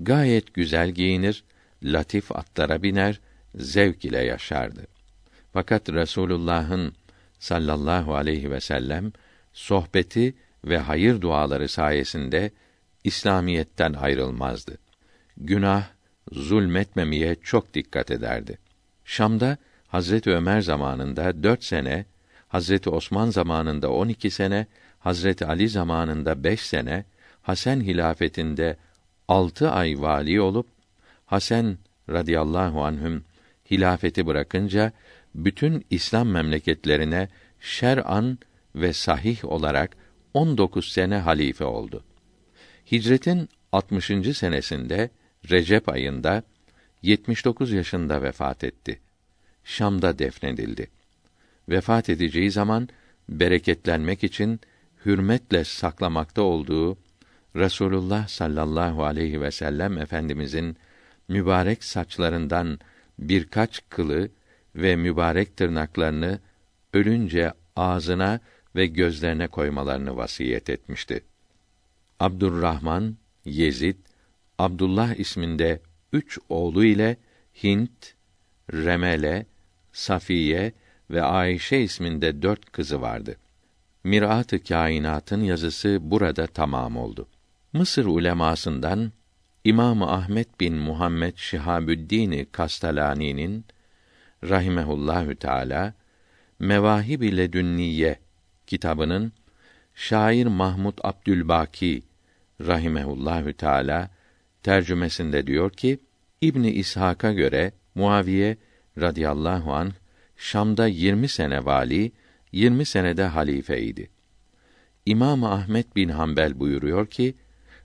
Gayet güzel giyinir, latif atlara biner, zevk ile yaşardı. Fakat Resulullah'ın sallallahu aleyhi ve sellem sohbeti ve hayır duaları sayesinde İslamiyetten ayrılmazdı. Günah, zulmetmemeye çok dikkat ederdi. Şam'da Hazreti Ömer zamanında dört sene, Hazreti Osman zamanında on iki sene, Hazreti Ali zamanında beş sene, Hasan hilafetinde altı ay vali olup, Hasan radıyallahu anhüm hilafeti bırakınca bütün İslam memleketlerine şer'an ve sahih olarak 19 sene halife oldu. Hicretin 60. senesinde Recep ayında 79 yaşında vefat etti. Şam'da defnedildi. Vefat edeceği zaman bereketlenmek için hürmetle saklamakta olduğu Resulullah sallallahu aleyhi ve sellem efendimizin mübarek saçlarından birkaç kılı ve mübarek tırnaklarını ölünce ağzına ve gözlerine koymalarını vasiyet etmişti. Abdurrahman, Yezid, Abdullah isminde üç oğlu ile Hint, Remele, Safiye ve Ayşe isminde dört kızı vardı. Mirat-ı Kainat'ın yazısı burada tamam oldu. Mısır ulemasından İmam Ahmet bin Muhammed Şihabüddin Kastalani'nin rahimehullahü teala Mevahib ile Dünniye kitabının şair Mahmud Abdülbaki rahimehullahü teala tercümesinde diyor ki İbni İshak'a göre Muaviye radıyallahu an Şam'da 20 sene vali, 20 senede halifeydi. İmam Ahmet bin Hanbel buyuruyor ki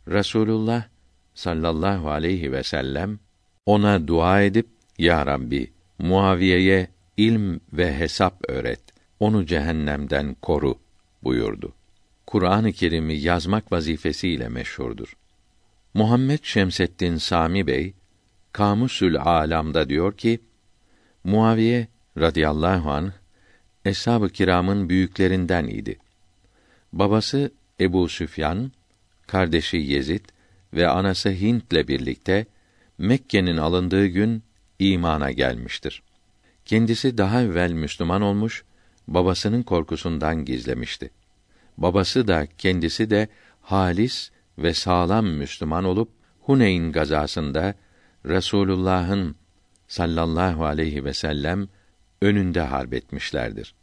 Resulullah sallallahu aleyhi ve sellem ona dua edip ya Rabbi Muaviye'ye ilm ve hesap öğret. Onu cehennemden koru buyurdu. Kur'an-ı Kerim'i yazmak vazifesiyle meşhurdur. Muhammed Şemseddin Sami Bey Kamusül Alam'da diyor ki Muaviye radıyallahu an eshab-ı kiramın büyüklerinden idi. Babası Ebu Süfyan, kardeşi Yezid ve anası Hint'le birlikte Mekke'nin alındığı gün imana gelmiştir. Kendisi daha evvel Müslüman olmuş, babasının korkusundan gizlemişti. Babası da kendisi de halis ve sağlam Müslüman olup Huneyn gazasında Resulullah'ın sallallahu aleyhi ve sellem önünde harp etmişlerdir.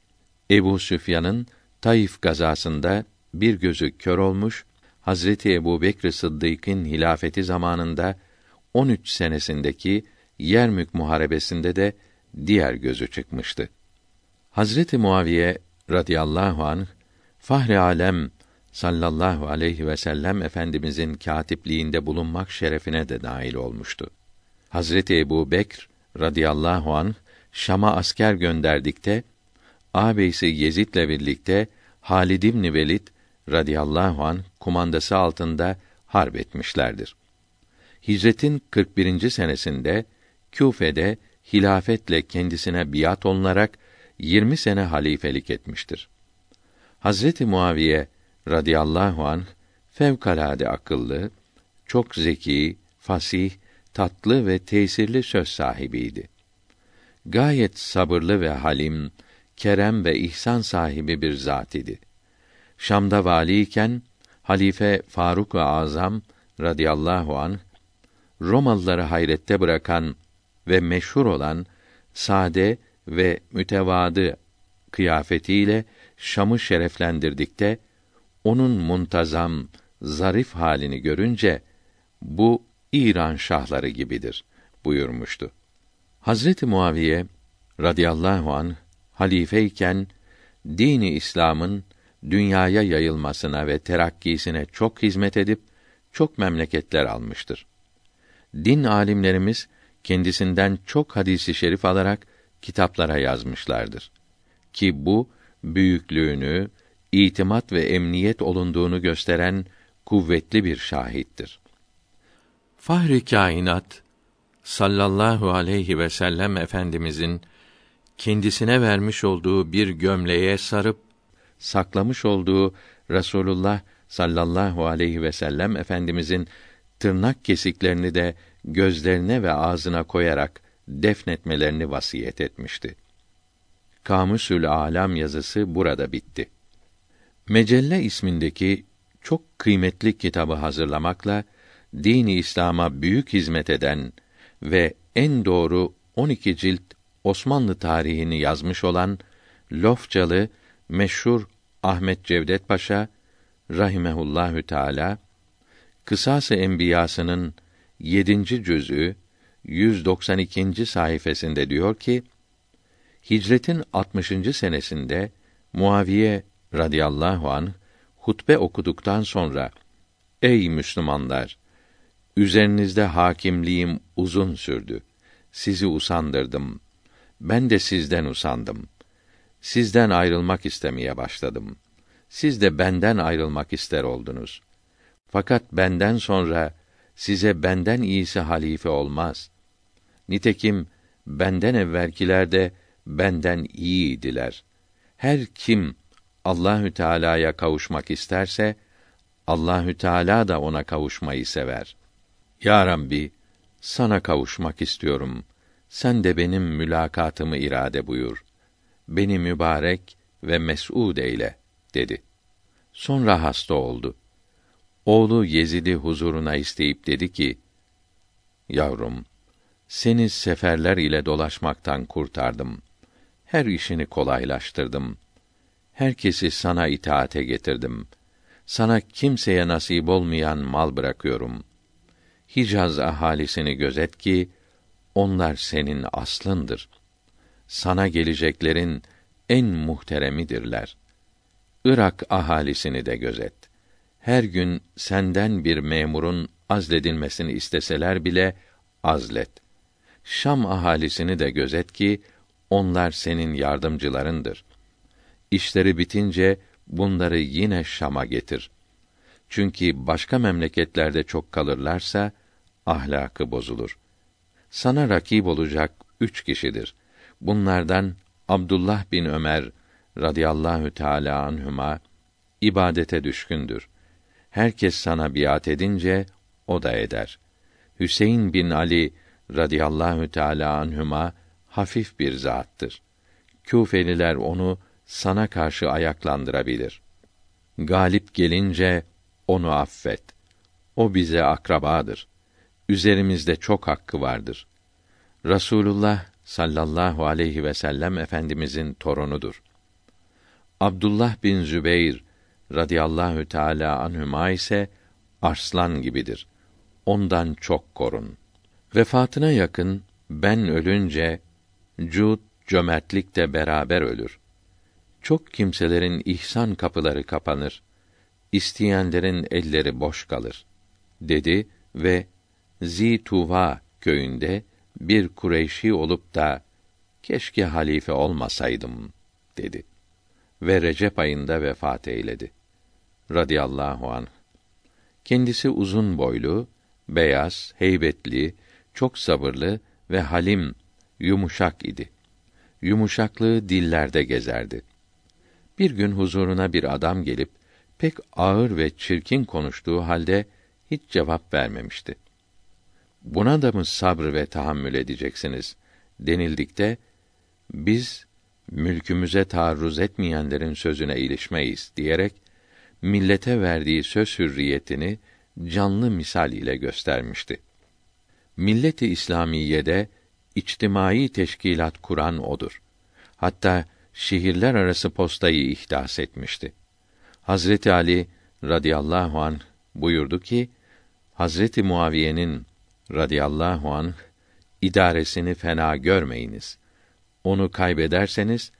Ebu Süfyan'ın Taif gazasında bir gözü kör olmuş, Hazreti Ebu Bekr Sıddık'ın hilafeti zamanında 13 senesindeki Yermük muharebesinde de diğer gözü çıkmıştı. Hazreti Muaviye radıyallahu anh Fahri alem sallallahu aleyhi ve sellem efendimizin katipliğinde bulunmak şerefine de nail olmuştu. Hazreti Ebu Bekr radıyallahu anh Şam'a asker gönderdikte ağabeysi Yezid'le birlikte Halid ibn Velid radıyallahu an kumandası altında harp etmişlerdir. Hicretin 41. senesinde Küfe'de hilafetle kendisine biat olunarak 20 sene halifelik etmiştir. Hazreti Muaviye radıyallahu an fevkalade akıllı, çok zeki, fasih, tatlı ve tesirli söz sahibiydi. Gayet sabırlı ve halim, kerem ve ihsan sahibi bir zat idi. Şam'da valiyken Halife Faruk ve Azam radıyallahu an Romalıları hayrette bırakan ve meşhur olan sade ve mütevadı kıyafetiyle Şam'ı şereflendirdikte onun muntazam, zarif halini görünce bu İran şahları gibidir buyurmuştu. Hazreti Muaviye radıyallahu an halifeyken dini İslam'ın dünyaya yayılmasına ve terakkisine çok hizmet edip çok memleketler almıştır. Din alimlerimiz kendisinden çok hadisi şerif alarak kitaplara yazmışlardır. Ki bu büyüklüğünü, itimat ve emniyet olunduğunu gösteren kuvvetli bir şahittir. Fahri kainat sallallahu aleyhi ve sellem efendimizin kendisine vermiş olduğu bir gömleğe sarıp saklamış olduğu Resulullah sallallahu aleyhi ve sellem efendimizin tırnak kesiklerini de gözlerine ve ağzına koyarak defnetmelerini vasiyet etmişti. Kamusül Alam yazısı burada bitti. Mecelle ismindeki çok kıymetli kitabı hazırlamakla dini İslam'a büyük hizmet eden ve en doğru 12 cilt Osmanlı tarihini yazmış olan Lofçalı meşhur Ahmet Cevdet Paşa rahimehullahü teala Kısas-ı Enbiyasının 7. cüz'ü 192. sayfasında diyor ki: Hicretin 60. senesinde Muaviye radıyallahu an hutbe okuduktan sonra Ey Müslümanlar üzerinizde hakimliğim uzun sürdü. Sizi usandırdım. Ben de sizden usandım. Sizden ayrılmak istemeye başladım. Siz de benden ayrılmak ister oldunuz. Fakat benden sonra size benden iyisi halife olmaz. Nitekim benden evvelkiler de benden iyiydiler. Her kim Allahü Teala'ya kavuşmak isterse Allahü Teala da ona kavuşmayı sever. Ya Rabbi, sana kavuşmak istiyorum. Sen de benim mülakatımı irade buyur. Beni mübarek ve mes'ud eyle dedi. Sonra hasta oldu. Oğlu Yezid'i huzuruna isteyip dedi ki: Yavrum, seni seferler ile dolaşmaktan kurtardım. Her işini kolaylaştırdım. Herkesi sana itaate getirdim. Sana kimseye nasip olmayan mal bırakıyorum. Hicaz ahalisini gözet ki onlar senin aslındır. Sana geleceklerin en muhteremidirler. Irak ahalisini de gözet. Her gün senden bir memurun azledilmesini isteseler bile azlet. Şam ahalisini de gözet ki onlar senin yardımcılarındır. İşleri bitince bunları yine Şam'a getir. Çünkü başka memleketlerde çok kalırlarsa ahlakı bozulur. Sana rakip olacak üç kişidir. Bunlardan Abdullah bin Ömer radıyallahu teala anhuma ibadete düşkündür. Herkes sana biat edince o da eder. Hüseyin bin Ali radıyallahu teala anhuma hafif bir zattır. Küfeliler onu sana karşı ayaklandırabilir. Galip gelince onu affet. O bize akrabadır. Üzerimizde çok hakkı vardır. Rasulullah sallallahu aleyhi ve sellem efendimizin torunudur. Abdullah bin Zübeyr radıyallahu teala anhüma ise arslan gibidir. Ondan çok korun. Vefatına yakın ben ölünce cud cömertlik de beraber ölür. Çok kimselerin ihsan kapıları kapanır. İsteyenlerin elleri boş kalır." dedi ve Zituva köyünde bir Kureyşi olup da keşke halife olmasaydım dedi. Ve Recep ayında vefat eyledi. Radiyallahu anh. Kendisi uzun boylu, beyaz, heybetli, çok sabırlı ve halim, yumuşak idi. Yumuşaklığı dillerde gezerdi. Bir gün huzuruna bir adam gelip pek ağır ve çirkin konuştuğu halde hiç cevap vermemişti. Buna da mı sabr ve tahammül edeceksiniz denildikte biz mülkümüze taarruz etmeyenlerin sözüne ilişmeyiz diyerek millete verdiği söz hürriyetini canlı misal ile göstermişti. Milleti İslamiye'de içtimai teşkilat kuran odur. Hatta şehirler arası postayı ihdas etmişti. Hazreti Ali radıyallahu an buyurdu ki Hazreti Muaviye'nin radıyallahu anh idaresini fena görmeyiniz. Onu kaybederseniz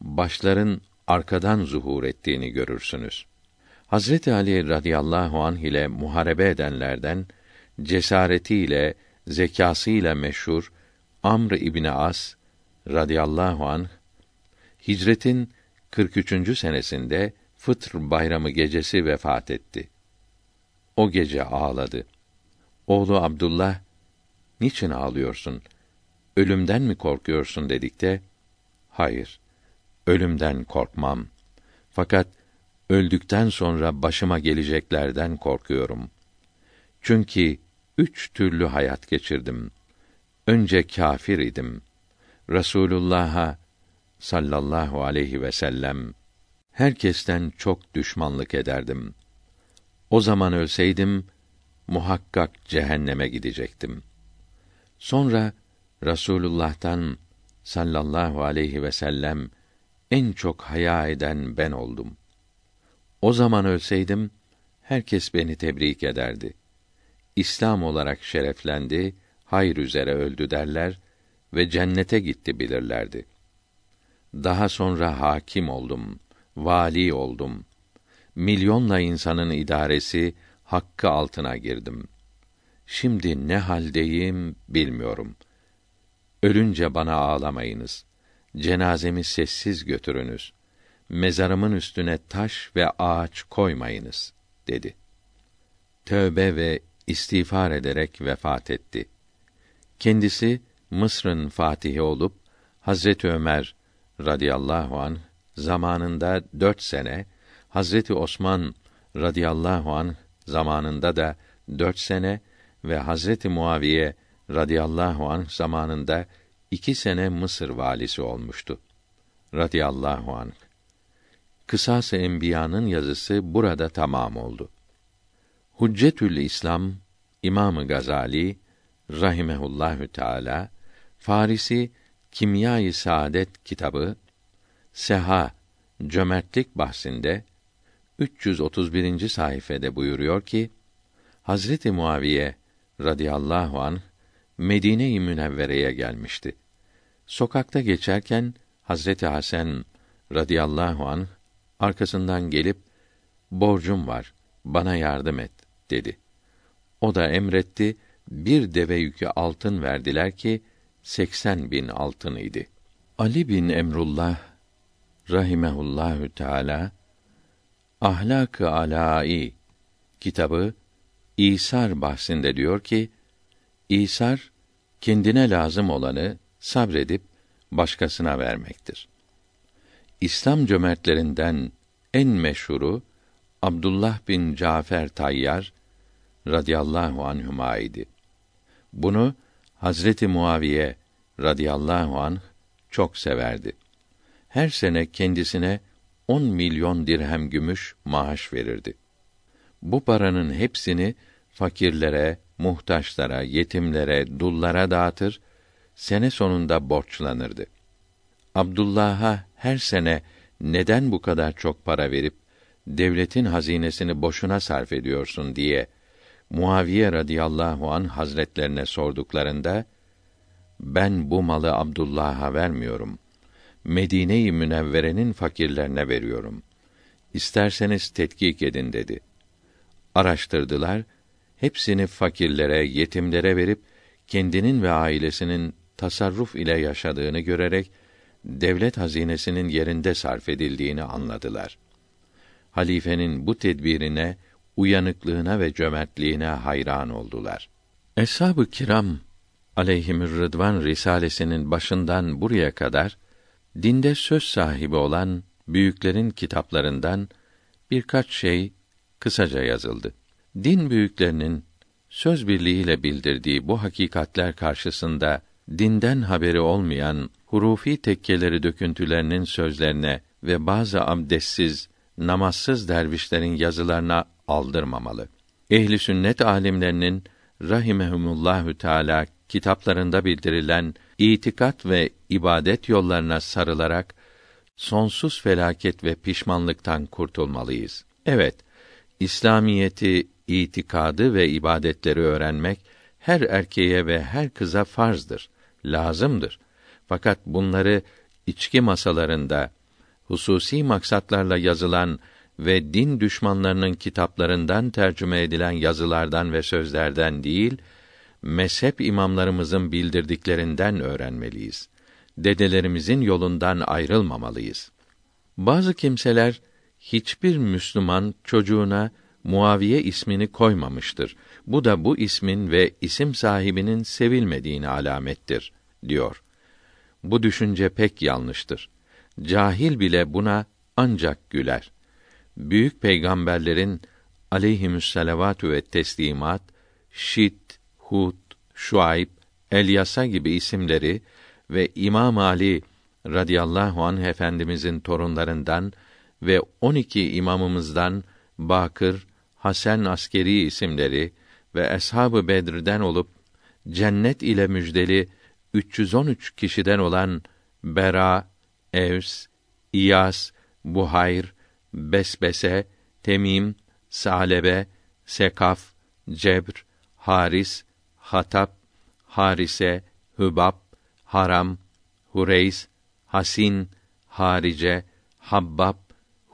başların arkadan zuhur ettiğini görürsünüz. Hazreti Ali radıyallahu anh ile muharebe edenlerden cesaretiyle, zekasıyla meşhur Amr İbni As radıyallahu anh hicretin 43. senesinde Fıtr bayramı gecesi vefat etti. O gece ağladı. Oğlu Abdullah, niçin ağlıyorsun? Ölümden mi korkuyorsun dedikte, hayır, ölümden korkmam. Fakat öldükten sonra başıma geleceklerden korkuyorum. Çünkü üç türlü hayat geçirdim. Önce kafir idim. Resulullah'a sallallahu aleyhi ve sellem herkesten çok düşmanlık ederdim. O zaman ölseydim muhakkak cehenneme gidecektim. Sonra Rasulullah'tan sallallahu aleyhi ve sellem en çok haya eden ben oldum. O zaman ölseydim herkes beni tebrik ederdi. İslam olarak şereflendi, hayır üzere öldü derler ve cennete gitti bilirlerdi. Daha sonra hakim oldum, vali oldum. Milyonla insanın idaresi, hakkı altına girdim. Şimdi ne haldeyim bilmiyorum. Ölünce bana ağlamayınız. Cenazemi sessiz götürünüz. Mezarımın üstüne taş ve ağaç koymayınız dedi. Tövbe ve istiğfar ederek vefat etti. Kendisi Mısır'ın fatihi olup Hazreti Ömer radıyallahu an zamanında dört sene, Hazreti Osman radıyallahu an zamanında da dört sene ve Hazreti Muaviye radıyallahu an zamanında iki sene Mısır valisi olmuştu. Radıyallahu an. Kısas-ı Enbiya'nın yazısı burada tamam oldu. Huccetül İslam İmamı Gazali rahimehullahü teala Farisi Kimya-i Saadet kitabı Seha cömertlik bahsinde 331. sayfede buyuruyor ki Hazreti Muaviye radıyallahu an Medine-i Münevvere'ye gelmişti. Sokakta geçerken Hazreti Hasan radıyallahu an arkasından gelip borcum var bana yardım et dedi. O da emretti bir deve yükü altın verdiler ki seksen bin altın idi. Ali bin Emrullah rahimehullahü teala Ahlak-ı Alâi kitabı İsar bahsinde diyor ki İsar kendine lazım olanı sabredip başkasına vermektir. İslam cömertlerinden en meşhuru Abdullah bin Cafer Tayyar radıyallahu anhuma idi. Bunu Hazreti Muaviye radıyallahu anh çok severdi. Her sene kendisine on milyon dirhem gümüş maaş verirdi. Bu paranın hepsini fakirlere, muhtaçlara, yetimlere, dullara dağıtır, sene sonunda borçlanırdı. Abdullah'a her sene neden bu kadar çok para verip devletin hazinesini boşuna sarf ediyorsun diye Muaviye radıyallahu an hazretlerine sorduklarında ben bu malı Abdullah'a vermiyorum. Medine-i Münevvere'nin fakirlerine veriyorum. İsterseniz tetkik edin dedi. Araştırdılar, hepsini fakirlere, yetimlere verip kendinin ve ailesinin tasarruf ile yaşadığını görerek devlet hazinesinin yerinde sarf edildiğini anladılar. Halifenin bu tedbirine, uyanıklığına ve cömertliğine hayran oldular. Eshab-ı kiram aleyhimür rıdvan risalesinin başından buraya kadar dinde söz sahibi olan büyüklerin kitaplarından birkaç şey kısaca yazıldı. Din büyüklerinin söz birliğiyle bildirdiği bu hakikatler karşısında dinden haberi olmayan hurufi tekkeleri döküntülerinin sözlerine ve bazı abdestsiz, namazsız dervişlerin yazılarına aldırmamalı. Ehli sünnet alimlerinin rahimehumullahü teala kitaplarında bildirilen itikat ve ibadet yollarına sarılarak sonsuz felaket ve pişmanlıktan kurtulmalıyız. Evet, İslamiyeti, itikadı ve ibadetleri öğrenmek her erkeğe ve her kıza farzdır, lazımdır. Fakat bunları içki masalarında hususi maksatlarla yazılan ve din düşmanlarının kitaplarından tercüme edilen yazılardan ve sözlerden değil, mezhep imamlarımızın bildirdiklerinden öğrenmeliyiz. Dedelerimizin yolundan ayrılmamalıyız. Bazı kimseler hiçbir Müslüman çocuğuna Muaviye ismini koymamıştır. Bu da bu ismin ve isim sahibinin sevilmediğini alamettir diyor. Bu düşünce pek yanlıştır. Cahil bile buna ancak güler. Büyük peygamberlerin aleyhimüsselavatü ve teslimat, Şit, Hud, Şuayb, Elyasa gibi isimleri ve İmam Ali radıyallahu anh efendimizin torunlarından ve 12 imamımızdan Bakır, Hasan Askeri isimleri ve Eshab-ı Bedir'den olup cennet ile müjdeli 313 kişiden olan Bera, Evs, İyas, Buhayr, Besbese, Temim, Salebe, Sekaf, Cebr, Haris, Hatap, Harise, Hübab, Haram, Hureys, Hasin, Harice, Habbab,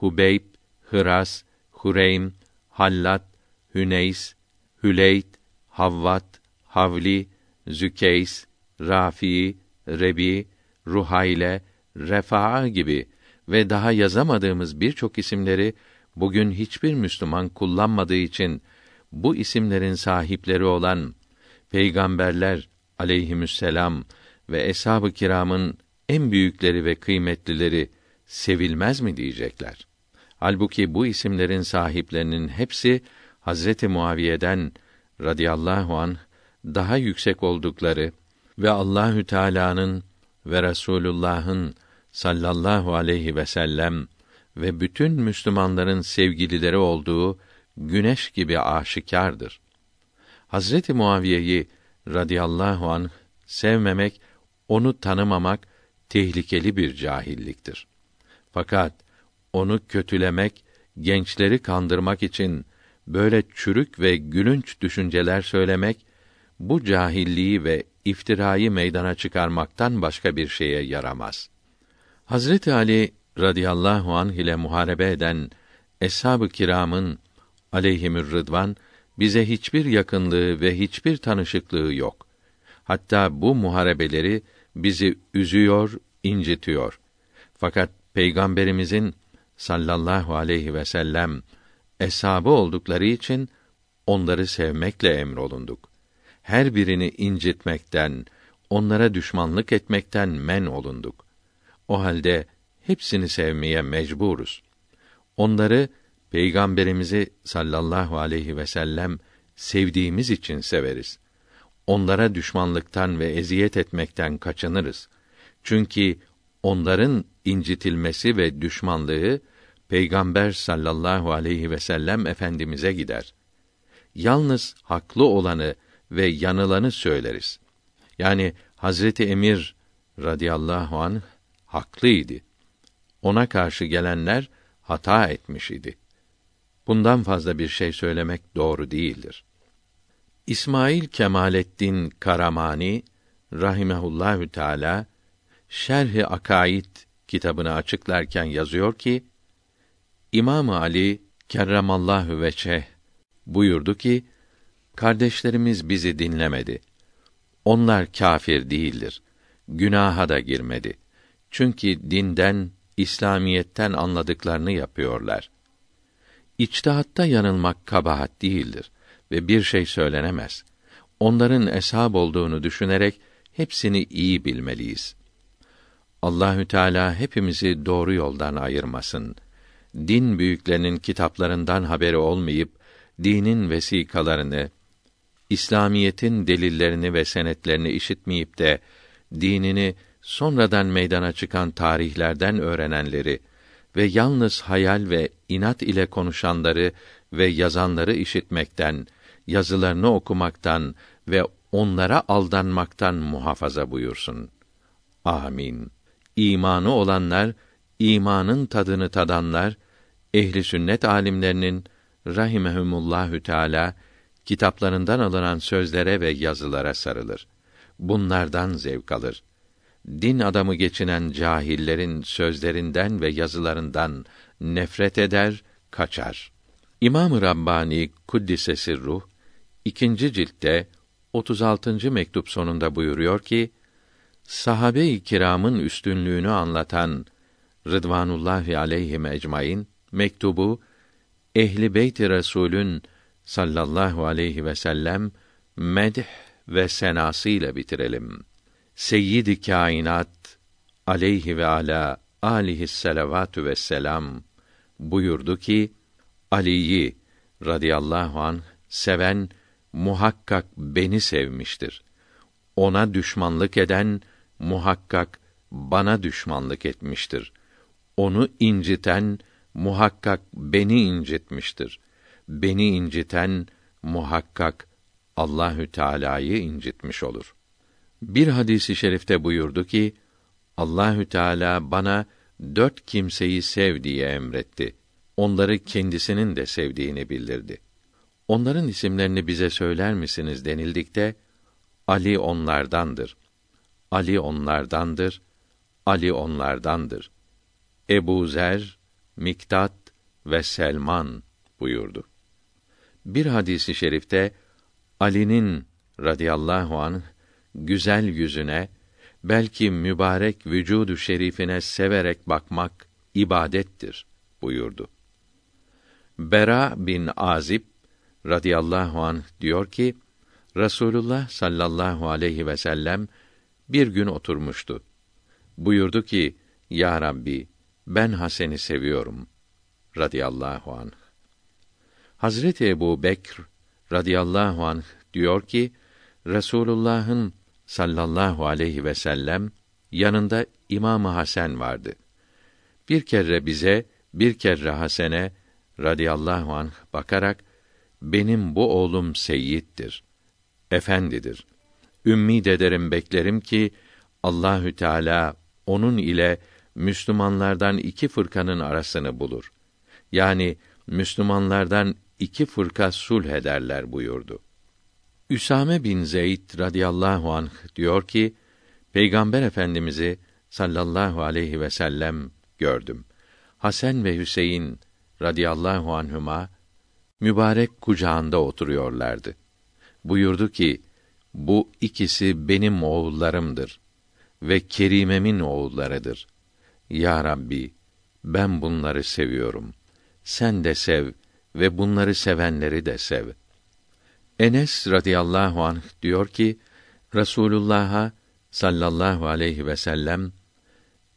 Hubeyb, Hıras, Hureym, Hallat, Hüneys, Hüleyt, Havvat, Havli, Zükeys, Rafi, Rebi, Ruhayle, Refa'a gibi ve daha yazamadığımız birçok isimleri bugün hiçbir Müslüman kullanmadığı için bu isimlerin sahipleri olan peygamberler aleyhisselam ve eshab-ı kiramın en büyükleri ve kıymetlileri sevilmez mi diyecekler. Halbuki bu isimlerin sahiplerinin hepsi Hazreti Muaviye'den radıyallahu an daha yüksek oldukları ve Allahü Teala'nın ve Resulullah'ın sallallahu aleyhi ve sellem ve bütün Müslümanların sevgilileri olduğu güneş gibi aşikardır. Hazreti Muaviye'yi radıyallahu an sevmemek, onu tanımamak tehlikeli bir cahilliktir. Fakat onu kötülemek, gençleri kandırmak için böyle çürük ve gülünç düşünceler söylemek bu cahilliği ve iftirayı meydana çıkarmaktan başka bir şeye yaramaz. Hazreti Ali radıyallahu anh ile muharebe eden eshab-ı kiramın aleyhimür rıdvan bize hiçbir yakınlığı ve hiçbir tanışıklığı yok. Hatta bu muharebeleri bizi üzüyor, incitiyor. Fakat peygamberimizin sallallahu aleyhi ve sellem eshabı oldukları için onları sevmekle emrolunduk. Her birini incitmekten, onlara düşmanlık etmekten men olunduk. O halde hepsini sevmeye mecburuz. Onları peygamberimizi sallallahu aleyhi ve sellem sevdiğimiz için severiz. Onlara düşmanlıktan ve eziyet etmekten kaçınırız. Çünkü onların incitilmesi ve düşmanlığı Peygamber sallallahu aleyhi ve sellem efendimize gider. Yalnız haklı olanı ve yanılanı söyleriz. Yani Hazreti Emir radıyallahu an haklıydı. Ona karşı gelenler hata etmiş idi. Bundan fazla bir şey söylemek doğru değildir. İsmail Kemalettin Karamani rahimehullahü teala Şerh-i Akaid kitabını açıklarken yazıyor ki İmam Ali kerremallahu veçe buyurdu ki kardeşlerimiz bizi dinlemedi. Onlar kâfir değildir. Günaha da girmedi. Çünkü dinden, İslamiyetten anladıklarını yapıyorlar. İçtihatta yanılmak kabahat değildir ve bir şey söylenemez. Onların eshab olduğunu düşünerek hepsini iyi bilmeliyiz. Allahü Teala hepimizi doğru yoldan ayırmasın. Din büyüklerinin kitaplarından haberi olmayıp dinin vesikalarını, İslamiyetin delillerini ve senetlerini işitmeyip de dinini sonradan meydana çıkan tarihlerden öğrenenleri ve yalnız hayal ve inat ile konuşanları ve yazanları işitmekten, yazılarını okumaktan ve onlara aldanmaktan muhafaza buyursun. Amin. İmanı olanlar, imanın tadını tadanlar, ehli sünnet alimlerinin rahimehumullahü teala kitaplarından alınan sözlere ve yazılara sarılır. Bunlardan zevk alır. Din adamı geçinen cahillerin sözlerinden ve yazılarından nefret eder, kaçar. İmam-ı Rabbani Kuddisesi Ruh ikinci ciltte 36. mektup sonunda buyuruyor ki: Sahabe-i kiramın üstünlüğünü anlatan Rıdvanullahi aleyhi ecmaîn mektubu ehli beyt-i Resulün sallallahu aleyhi ve sellem medh ve senası ile bitirelim. Seyyid-i kainat aleyhi ve ala alihi selavatü ve selam buyurdu ki Ali'yi radıyallahu an seven muhakkak beni sevmiştir. Ona düşmanlık eden muhakkak bana düşmanlık etmiştir. Onu inciten muhakkak beni incitmiştir. Beni inciten muhakkak Allahü Teala'yı incitmiş olur. Bir hadisi şerifte buyurdu ki Allahü Teala bana dört kimseyi sev diye emretti. Onları kendisinin de sevdiğini bildirdi. Onların isimlerini bize söyler misiniz denildikte Ali onlardandır. Ali onlardandır. Ali onlardandır. Ebu Zer, Miktat ve Selman buyurdu. Bir hadisi şerifte Ali'nin radıyallahu anh güzel yüzüne belki mübarek vücudu şerifine severek bakmak ibadettir buyurdu. Bera bin Azib radıyallahu anh diyor ki Rasulullah sallallahu aleyhi ve sellem bir gün oturmuştu. Buyurdu ki: Ya Rabbi, ben Hasen'i seviyorum. radıyallahu anh. Hazreti Ebu Bekr radıyallahu anh diyor ki Resulullah'ın sallallahu aleyhi ve sellem yanında İmamı Hasan vardı. Bir kere bize, bir kere Hasan'e radıyallahu anh bakarak benim bu oğlum seyyittir, efendidir. Ümmid ederim beklerim ki Allahü Teala onun ile Müslümanlardan iki fırkanın arasını bulur. Yani Müslümanlardan iki fırka sulh ederler buyurdu. Üsame bin Zeyd radıyallahu anh diyor ki, Peygamber Efendimizi sallallahu aleyhi ve sellem gördüm. Hasan ve Hüseyin radıyallahu anhuma mübarek kucağında oturuyorlardı. Buyurdu ki, bu ikisi benim oğullarımdır ve Kerimemin oğullarıdır. Ya Rabbi, ben bunları seviyorum. Sen de sev ve bunları sevenleri de sev. Enes radıyallahu anh diyor ki, Resulullah'a sallallahu aleyhi ve sellem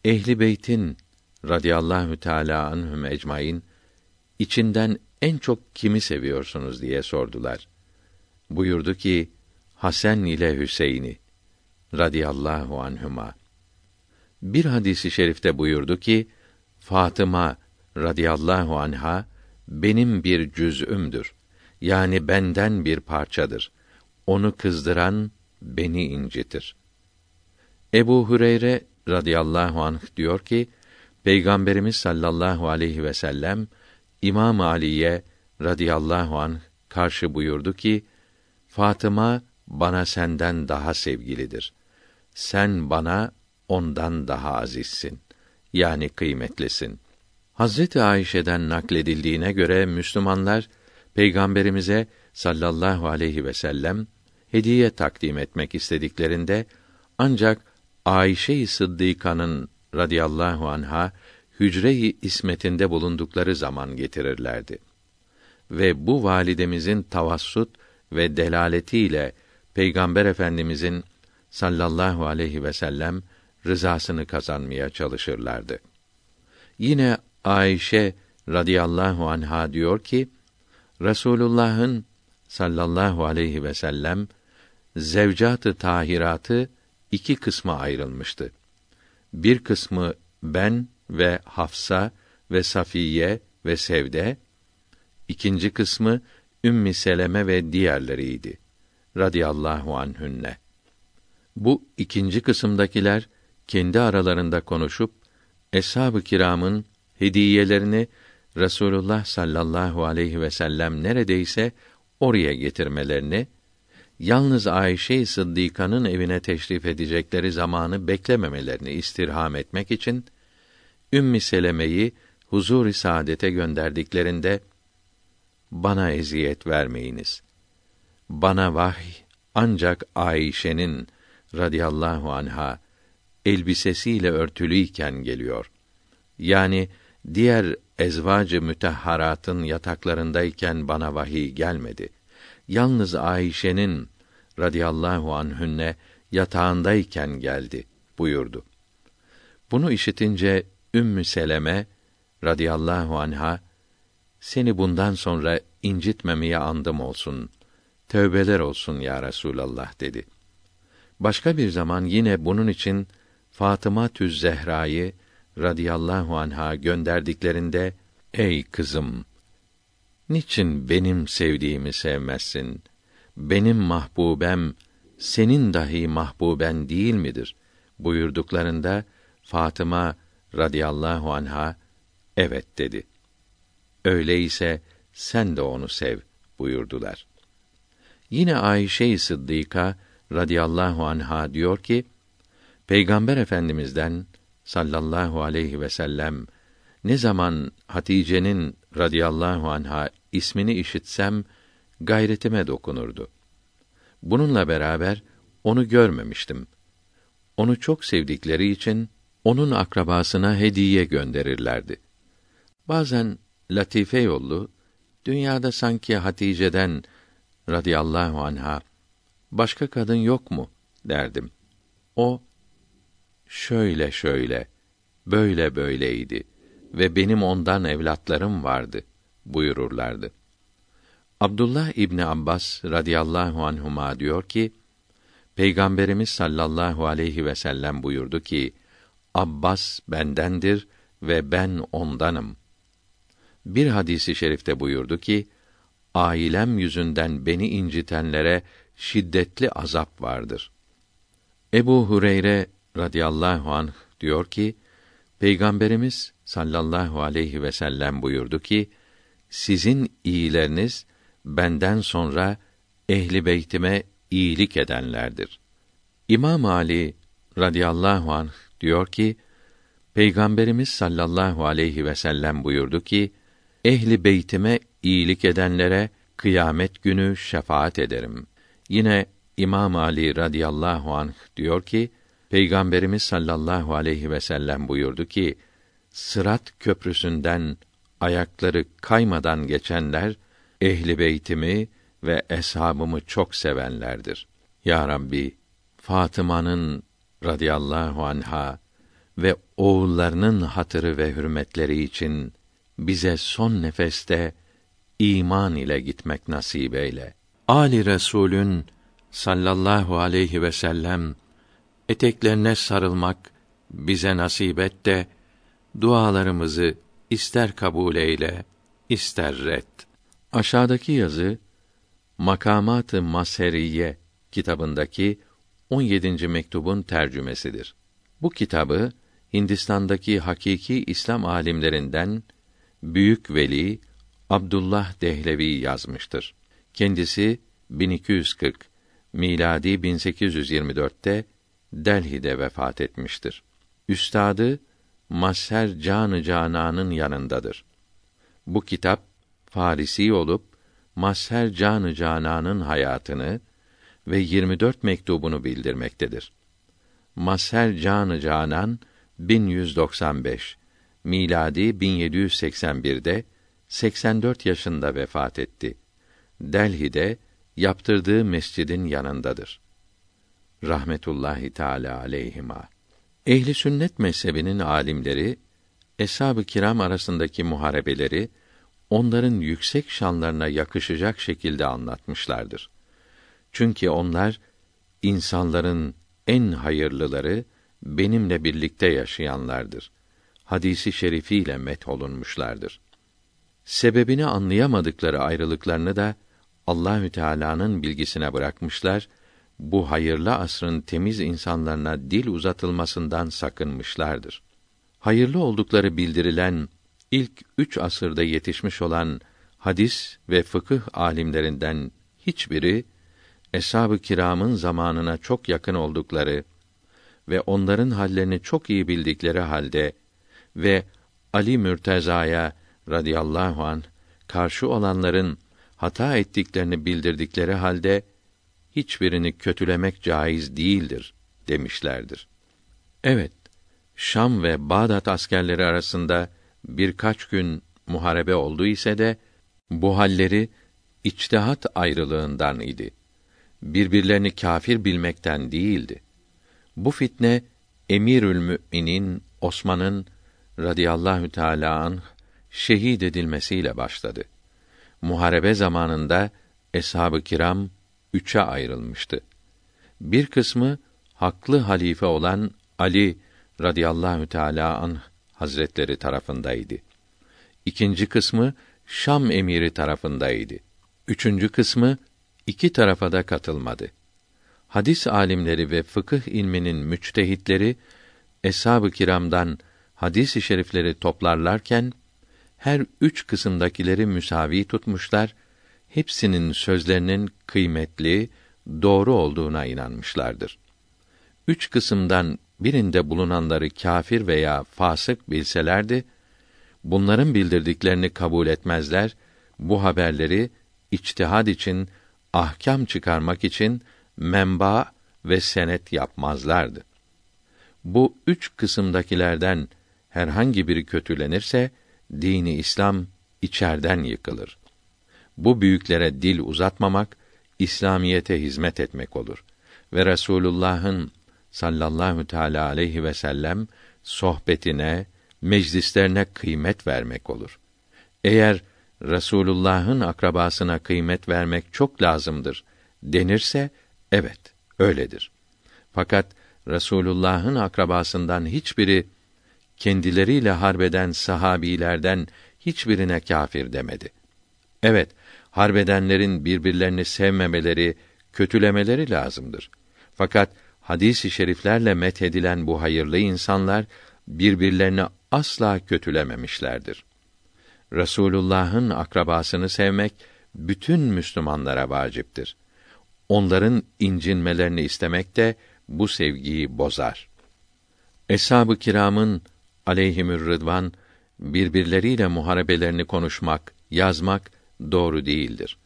ehli beytin radıyallahu teala anhum ecmaîn içinden en çok kimi seviyorsunuz diye sordular. Buyurdu ki Hasan ile Hüseyin'i radıyallahu anhuma. Bir hadisi şerifte buyurdu ki Fatıma radıyallahu anha benim bir cüz'ümdür. Yani benden bir parçadır. Onu kızdıran beni incitir. Ebu Hureyre radıyallahu anh diyor ki Peygamberimiz sallallahu aleyhi ve sellem İmam Ali'ye radıyallahu anh karşı buyurdu ki Fatıma bana senden daha sevgilidir. Sen bana ondan daha azizsin. Yani kıymetlisin. Hazreti Ayşe'den nakledildiğine göre Müslümanlar Peygamberimize sallallahu aleyhi ve sellem hediye takdim etmek istediklerinde ancak Ayşe-i Sıddıka'nın radıyallahu anha hücre-i ismetinde bulundukları zaman getirirlerdi. Ve bu validemizin tavassut ve delaletiyle Peygamber Efendimizin sallallahu aleyhi ve sellem rızasını kazanmaya çalışırlardı. Yine Ayşe radıyallahu anha diyor ki Resulullah'ın sallallahu aleyhi ve sellem zevcatı tahiratı iki kısma ayrılmıştı. Bir kısmı ben ve Hafsa ve Safiye ve Sevde, ikinci kısmı Ümmi Seleme ve diğerleriydi. Radiyallahu anhünne. Bu ikinci kısımdakiler kendi aralarında konuşup eshab-ı kiramın hediyelerini Resulullah sallallahu aleyhi ve sellem neredeyse oraya getirmelerini, yalnız Ayşe Sıddîka'nın evine teşrif edecekleri zamanı beklememelerini istirham etmek için Ümmi Seleme'yi huzur-i saadete gönderdiklerinde bana eziyet vermeyiniz. Bana vahy ancak Ayşe'nin radıyallahu anha elbisesiyle örtülüyken geliyor. Yani diğer ezvacı mütehharatın yataklarındayken bana vahiy gelmedi. Yalnız Ayşe'nin radıyallahu anhünne yatağındayken geldi buyurdu. Bunu işitince Ümmü Seleme radıyallahu anha seni bundan sonra incitmemeye andım olsun. Tövbeler olsun ya Resulallah dedi. Başka bir zaman yine bunun için Fatıma Tüz Zehra'yı radıyallahu anha gönderdiklerinde ey kızım niçin benim sevdiğimi sevmezsin? Benim mahbubem senin dahi mahbuben değil midir? buyurduklarında Fatıma radıyallahu anha evet dedi. Öyleyse sen de onu sev buyurdular. Yine Ayşe-i Sıddıka radıyallahu anha diyor ki Peygamber Efendimizden sallallahu aleyhi ve sellem ne zaman Hatice'nin radıyallahu anha ismini işitsem gayretime dokunurdu. Bununla beraber onu görmemiştim. Onu çok sevdikleri için onun akrabasına hediye gönderirlerdi. Bazen latife yollu dünyada sanki Hatice'den radıyallahu anha başka kadın yok mu derdim. O şöyle şöyle böyle böyleydi ve benim ondan evlatlarım vardı buyururlardı. Abdullah İbni Abbas radıyallahu anhuma diyor ki, Peygamberimiz sallallahu aleyhi ve sellem buyurdu ki, Abbas bendendir ve ben ondanım. Bir hadisi şerifte buyurdu ki, ailem yüzünden beni incitenlere şiddetli azap vardır. Ebu Hureyre radıyallahu anh diyor ki, Peygamberimiz sallallahu aleyhi ve sellem buyurdu ki, sizin iyileriniz benden sonra ehli beytime iyilik edenlerdir. İmam Ali radıyallahu anh diyor ki Peygamberimiz sallallahu aleyhi ve sellem buyurdu ki ehli beytime iyilik edenlere kıyamet günü şefaat ederim. Yine İmam Ali radıyallahu anh diyor ki Peygamberimiz sallallahu aleyhi ve sellem buyurdu ki Sırat köprüsünden ayakları kaymadan geçenler ehli beytimi ve eshabımı çok sevenlerdir. Ya Rabbi, Fatıma'nın radıyallahu anha ve oğullarının hatırı ve hürmetleri için bize son nefeste iman ile gitmek nasip eyle. Ali Resulün sallallahu aleyhi ve sellem eteklerine sarılmak bize nasip et de dualarımızı ister kabul eyle, ister red. Aşağıdaki yazı Makamat-ı Maseriye kitabındaki 17. mektubun tercümesidir. Bu kitabı Hindistan'daki hakiki İslam alimlerinden büyük veli Abdullah Dehlevi yazmıştır. Kendisi 1240 miladi 1824'te Delhi'de vefat etmiştir. Üstadı Maser Canı Canan'ın yanındadır. Bu kitap Farisi olup Maser Canı Canan'ın hayatını ve 24 mektubunu bildirmektedir. Maser Canı Canan 1195 miladi 1781'de 84 yaşında vefat etti. Delhi'de yaptırdığı mescidin yanındadır. Rahmetullahi Teala aleyhima. Ehli sünnet mezhebinin alimleri eshab-ı kiram arasındaki muharebeleri onların yüksek şanlarına yakışacak şekilde anlatmışlardır. Çünkü onlar insanların en hayırlıları benimle birlikte yaşayanlardır. Hadisi şerifiyle met olunmuşlardır. Sebebini anlayamadıkları ayrılıklarını da Allahü Teala'nın bilgisine bırakmışlar. Bu hayırlı asrın temiz insanlarına dil uzatılmasından sakınmışlardır. Hayırlı oldukları bildirilen ilk üç asırda yetişmiş olan hadis ve fıkıh alimlerinden hiçbiri eshab-ı kiramın zamanına çok yakın oldukları ve onların hallerini çok iyi bildikleri halde ve Ali Mürteza'ya radıyallahu an karşı olanların hata ettiklerini bildirdikleri halde hiçbirini kötülemek caiz değildir demişlerdir. Evet, Şam ve Bağdat askerleri arasında birkaç gün muharebe oldu ise de bu halleri içtihat ayrılığından idi. Birbirlerini kâfir bilmekten değildi. Bu fitne Emirül Müminin Osman'ın radıyallahu teâlâ anh şehit edilmesiyle başladı. Muharebe zamanında eshab-ı kiram üçe ayrılmıştı. Bir kısmı haklı halife olan Ali radıyallahu teâlâ anh hazretleri tarafındaydı. İkinci kısmı Şam emiri tarafındaydı. Üçüncü kısmı iki tarafa da katılmadı. Hadis alimleri ve fıkıh ilminin müçtehitleri eshab-ı kiramdan hadis-i şerifleri toplarlarken her üç kısımdakileri müsavi tutmuşlar, hepsinin sözlerinin kıymetli, doğru olduğuna inanmışlardır. Üç kısımdan birinde bulunanları kâfir veya fasık bilselerdi, bunların bildirdiklerini kabul etmezler, bu haberleri içtihad için, ahkam çıkarmak için menba ve senet yapmazlardı. Bu üç kısımdakilerden herhangi biri kötülenirse, dini İslam içerden yıkılır. Bu büyüklere dil uzatmamak, İslamiyete hizmet etmek olur. Ve Resulullah'ın sallallahu teala aleyhi ve sellem sohbetine, meclislerine kıymet vermek olur. Eğer Resulullah'ın akrabasına kıymet vermek çok lazımdır denirse evet öyledir. Fakat Resulullah'ın akrabasından hiçbiri kendileriyle harbeden sahabilerden hiçbirine kâfir demedi. Evet, harbedenlerin birbirlerini sevmemeleri, kötülemeleri lazımdır. Fakat hadis-i şeriflerle methedilen bu hayırlı insanlar birbirlerini asla kötülememişlerdir. Resulullah'ın akrabasını sevmek bütün Müslümanlara vaciptir. Onların incinmelerini istemek de bu sevgiyi bozar. Eshab-ı kiramın aleyhimür rıdvan birbirleriyle muharebelerini konuşmak, yazmak doğru değildir.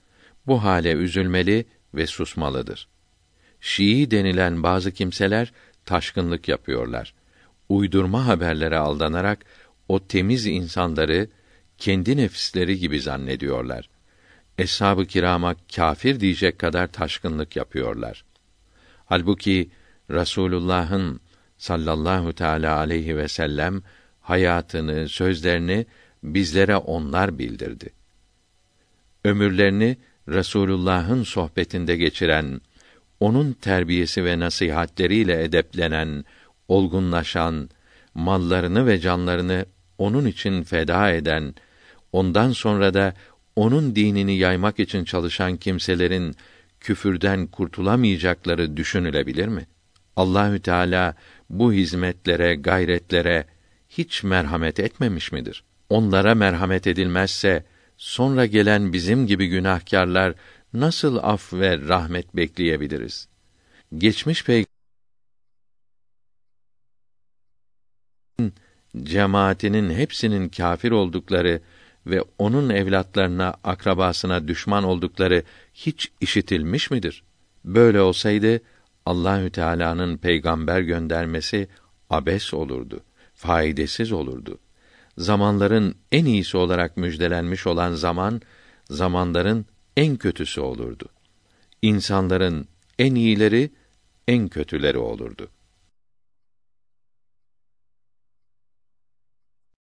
Bu hale üzülmeli ve susmalıdır. Şii denilen bazı kimseler taşkınlık yapıyorlar. Uydurma haberlere aldanarak o temiz insanları kendi nefisleri gibi zannediyorlar. Eshab-ı kirama kâfir diyecek kadar taşkınlık yapıyorlar. Halbuki Rasulullah'ın sallallahu teala aleyhi ve sellem hayatını, sözlerini bizlere onlar bildirdi. Ömürlerini Resulullah'ın sohbetinde geçiren, onun terbiyesi ve nasihatleriyle edeplenen, olgunlaşan, mallarını ve canlarını onun için feda eden, ondan sonra da onun dinini yaymak için çalışan kimselerin küfürden kurtulamayacakları düşünülebilir mi? Allahü Teala bu hizmetlere, gayretlere hiç merhamet etmemiş midir? Onlara merhamet edilmezse sonra gelen bizim gibi günahkarlar nasıl af ve rahmet bekleyebiliriz? Geçmiş peygamber cemaatinin hepsinin kâfir oldukları ve onun evlatlarına, akrabasına düşman oldukları hiç işitilmiş midir? Böyle olsaydı Allahü Teala'nın peygamber göndermesi abes olurdu, faydasız olurdu. Zamanların en iyisi olarak müjdelenmiş olan zaman zamanların en kötüsü olurdu. İnsanların en iyileri en kötüleri olurdu.